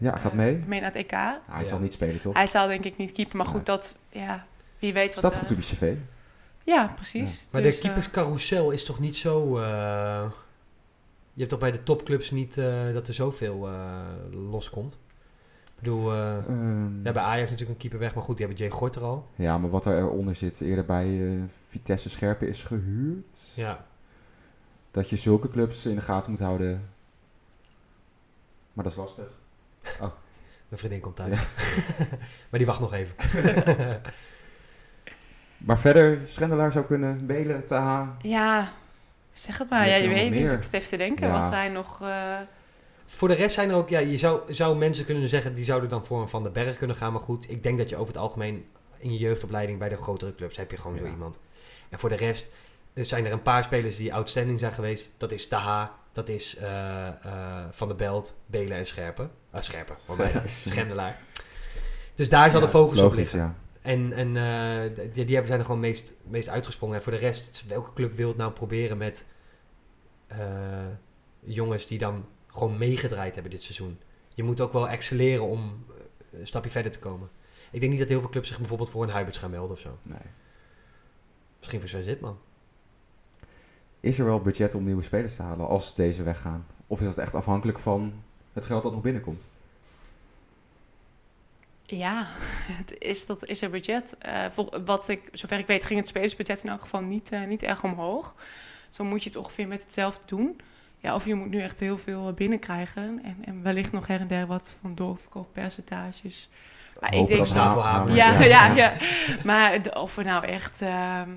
Ja, gaat eh, mee. mee naar het EK. Ah, hij Ja. zal niet spelen, toch? Hij zal denk ik niet keeper, maar goed, dat, ja, wie weet wat... Staat eh, goed op je cv. Ja, precies. Maar Dus, de eh, keeperscarousel is toch niet zo... eh, je hebt toch bij de topclubs niet eh, dat er zoveel eh, loskomt? Ik bedoel, eh, Ehm, ja, bij Ajax natuurlijk een keeper weg, maar goed, die hebben Jay Gort er al. ja, maar wat er eronder zit, eerder bij eh, Vitesse Scherpen is gehuurd. Ja, Dat je zulke clubs in de gaten moet houden. Maar dat is lastig. mijn vriendin komt thuis. maar die wacht nog even. Maar verder, Schendelaar zou kunnen, Belen, Taha. Ja, zeg het maar. Ja, je weet niet. Ik zit even te denken. Ja. Wat zijn nog... eh, Voor de rest zijn er ook, ja, je zou, zou mensen kunnen zeggen, die zouden dan voor een Van den Berg kunnen gaan. Maar goed, ik denk dat je over het algemeen in je jeugdopleiding bij de grotere clubs heb je gewoon zo iemand. En voor de rest zijn er een paar spelers die outstanding zijn geweest. Dat is Taha, dat is eh, eh, Van der Belt, Belen en Scherpen. Ah, Scherpen, Schendelaar. Dus daar zal Ja, de focus op liggen. Ja. En, en eh, die, die hebben- zijn er gewoon meest, meest uitgesprongen. En voor de rest, welke club wil het nou proberen met jongens die dan gewoon meegedraaid hebben dit seizoen? Je moet ook wel excelleren om een stapje verder te komen. Ik denk niet dat heel veel clubs zich bijvoorbeeld voor een Huiberts gaan melden of zo. Nee. Misschien voor Sven Zitman. Is er wel budget om nieuwe spelers te halen als deze weggaan? Of is dat echt afhankelijk van het geld dat nog binnenkomt? Ja, het is, dat is een budget. Eh, vol- wat ik, zover ik weet, ging het spelersbudget in elk geval niet, eh, niet erg omhoog. Dus dan moet je het ongeveer met hetzelfde doen. Ja, of je moet nu echt heel veel binnenkrijgen. En, en wellicht nog her en der wat van doorverkooppercentages. Maar ik denk dat Ja, maar- Ja, ja, ja. Maar of er nou echt... ehm,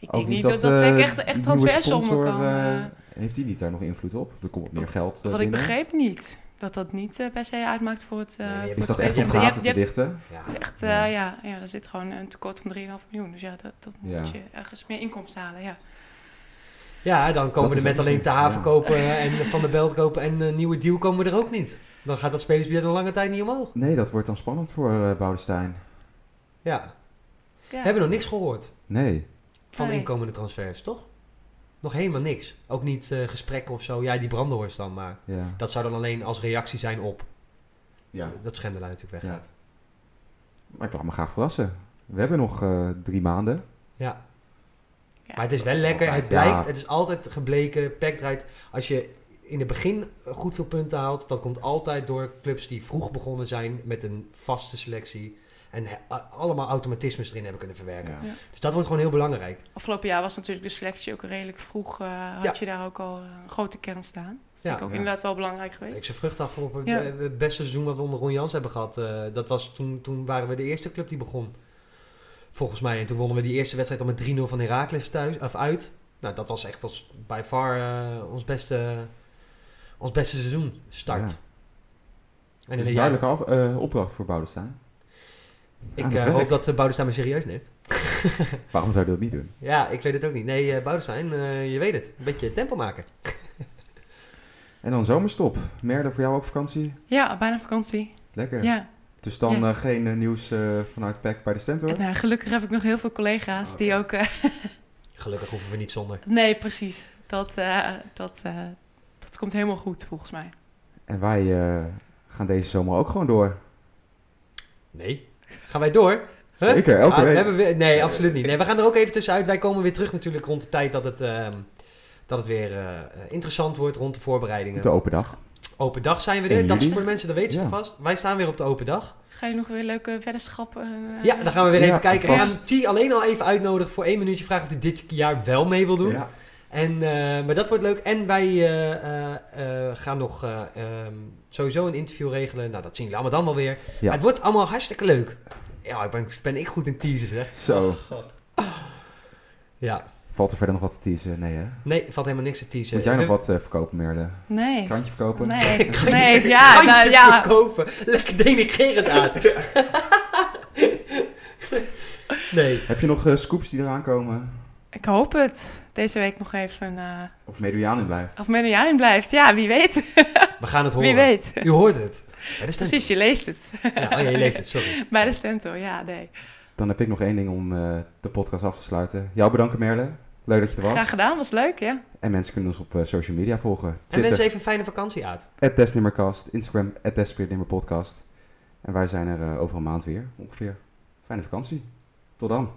ik Ook denk niet dat dat, eh, ik echt, echt sponsor, kan... eh, eh, heeft die niet daar nog invloed op? Er komt meer geld eh, wat ik begreep niet. Dat dat niet eh, per se uitmaakt voor het... eh, Nee, je hebt voor Is het dat echt om hebt- gaten te hebt- dichten? Ja. Het is echt, Ja. ja. ja, ja, er zit gewoon een tekort van 3,5 miljoen. Dus ja, dat, dat Ja. moet je ergens meer inkomsten halen, ja. Ja, dan komen Dat we er met alleen Te Haven ja. kopen en Van der Belt kopen en een nieuwe deal komen we er ook niet. Dan gaat dat spelersbudget een lange tijd niet omhoog. Nee, dat wordt dan spannend voor uh, Boudestein. Ja. ja. We hebben nog niks gehoord Nee. Van Nee. inkomende transfers, toch? Nog helemaal niks. Ook niet eh, gesprekken of zo. Ja, die Brandenhorst dan, maar Ja. dat zou dan alleen als reactie zijn op ja. dat Schendela natuurlijk weggaat. Maar ik laat me graag verrassen. We hebben nog eh, drie maanden. Ja. Ja, maar het is wel is lekker. altijd, het blijft, ja. het is altijd gebleken. PEC draait, als je in het begin goed veel punten haalt, dat komt altijd door clubs die vroeg begonnen zijn met een vaste selectie. En allemaal automatismes erin hebben kunnen verwerken. Ja. Ja. Dus dat wordt gewoon heel belangrijk. Afgelopen jaar was natuurlijk de selectie ook redelijk vroeg. eh, had Ja. je daar ook al een grote kern staan. Dat Ja. denk ik ook Ja. inderdaad wel belangrijk Ik geweest. ze vrucht af op het, Ja. eh, het beste seizoen wat we onder Ron Jans hebben gehad. Eh, dat was toen, toen waren we de eerste club die begon. Volgens mij. En toen wonnen we die eerste wedstrijd al met 3-0 van Heracles thuis, of uit. Nou, dat was echt als by far eh, ons, beste, ons beste seizoen start. Ja. En Dus een duidelijke af, eh, opdracht voor Boudestein. Ik eh, hoop dat uh, Boudestein me serieus neemt. Waarom zou je dat niet doen? Ja, ik weet het ook niet. Nee, eh Boudestein, eh, je weet het. Een beetje tempo maken. En dan zomerstop. Merde, voor jou ook vakantie? Ja, bijna vakantie. Lekker. Ja. Dus dan Ja. eh, geen eh, nieuws eh, vanuit PEC bij de Stentor? En, nou, gelukkig heb ik nog heel veel collega's die ook... eh, Gelukkig hoeven we niet zonder. nee, precies. Dat, eh, dat, eh, dat komt helemaal goed, volgens mij. En wij eh, gaan deze zomer ook gewoon door. Nee. Gaan wij door? Huh? Zeker, elke Ah, week. hebben we, nee, absoluut niet. Nee, we gaan er ook even tussenuit. Wij komen weer terug natuurlijk rond de tijd dat het, ehm, dat het weer eh, interessant wordt rond de voorbereidingen. De open dag. Open dag zijn we 1 er. Dat is voor de mensen, dat weten ze Ja. vast. Wij staan weer op de open dag. Ga je nog weer leuke weddenschappen? eh, Ja, dan gaan we weer Ja, even kijken. We gaan T alleen al even uitnodigen voor één minuutje. Vragen of hij dit jaar wel mee wil doen. Ja. En, eh, maar dat wordt leuk. En wij eh, eh, eh, gaan nog eh, ehm, sowieso een interview regelen. Nou, dat zien jullie allemaal dan wel weer. Ja. Maar het wordt allemaal hartstikke leuk. Ja, ik ben, ben ik goed in teasen, zeg. Zo. Ja. Valt er verder nog wat te teasen? Nee hè? Nee, valt helemaal niks te teasen. Moet jij nog wat verkopen, Merde? Nee. Krantje verkopen? Nee, Kan je nee, ja, kan je nou, ja. verkopen? Lekker denigrerend aan. nee. Heb je nog eh, scoops die eraan komen? Ik hoop het. Deze week nog even... eh Of Mediaan in blijft? of Mediaan blijft. Ja, wie weet. We gaan het horen. Wie weet. U hoort het. Bij de Stentor. Precies, je leest het. Ja, oh ja, je leest het, sorry. Bij de Stento, ja, nee. Dan heb ik nog één ding om eh, de podcast af te sluiten. Jou bedanken, Merle. Leuk dat je er was. Graag gedaan, was leuk, ja. En mensen kunnen ons op eh, social media volgen. En Twitter, wens even een fijne vakantie uit. @desnimmercast, Instagram, @desnimmerpodcast. En wij zijn er eh, over een maand weer, ongeveer. Fijne vakantie. Tot dan.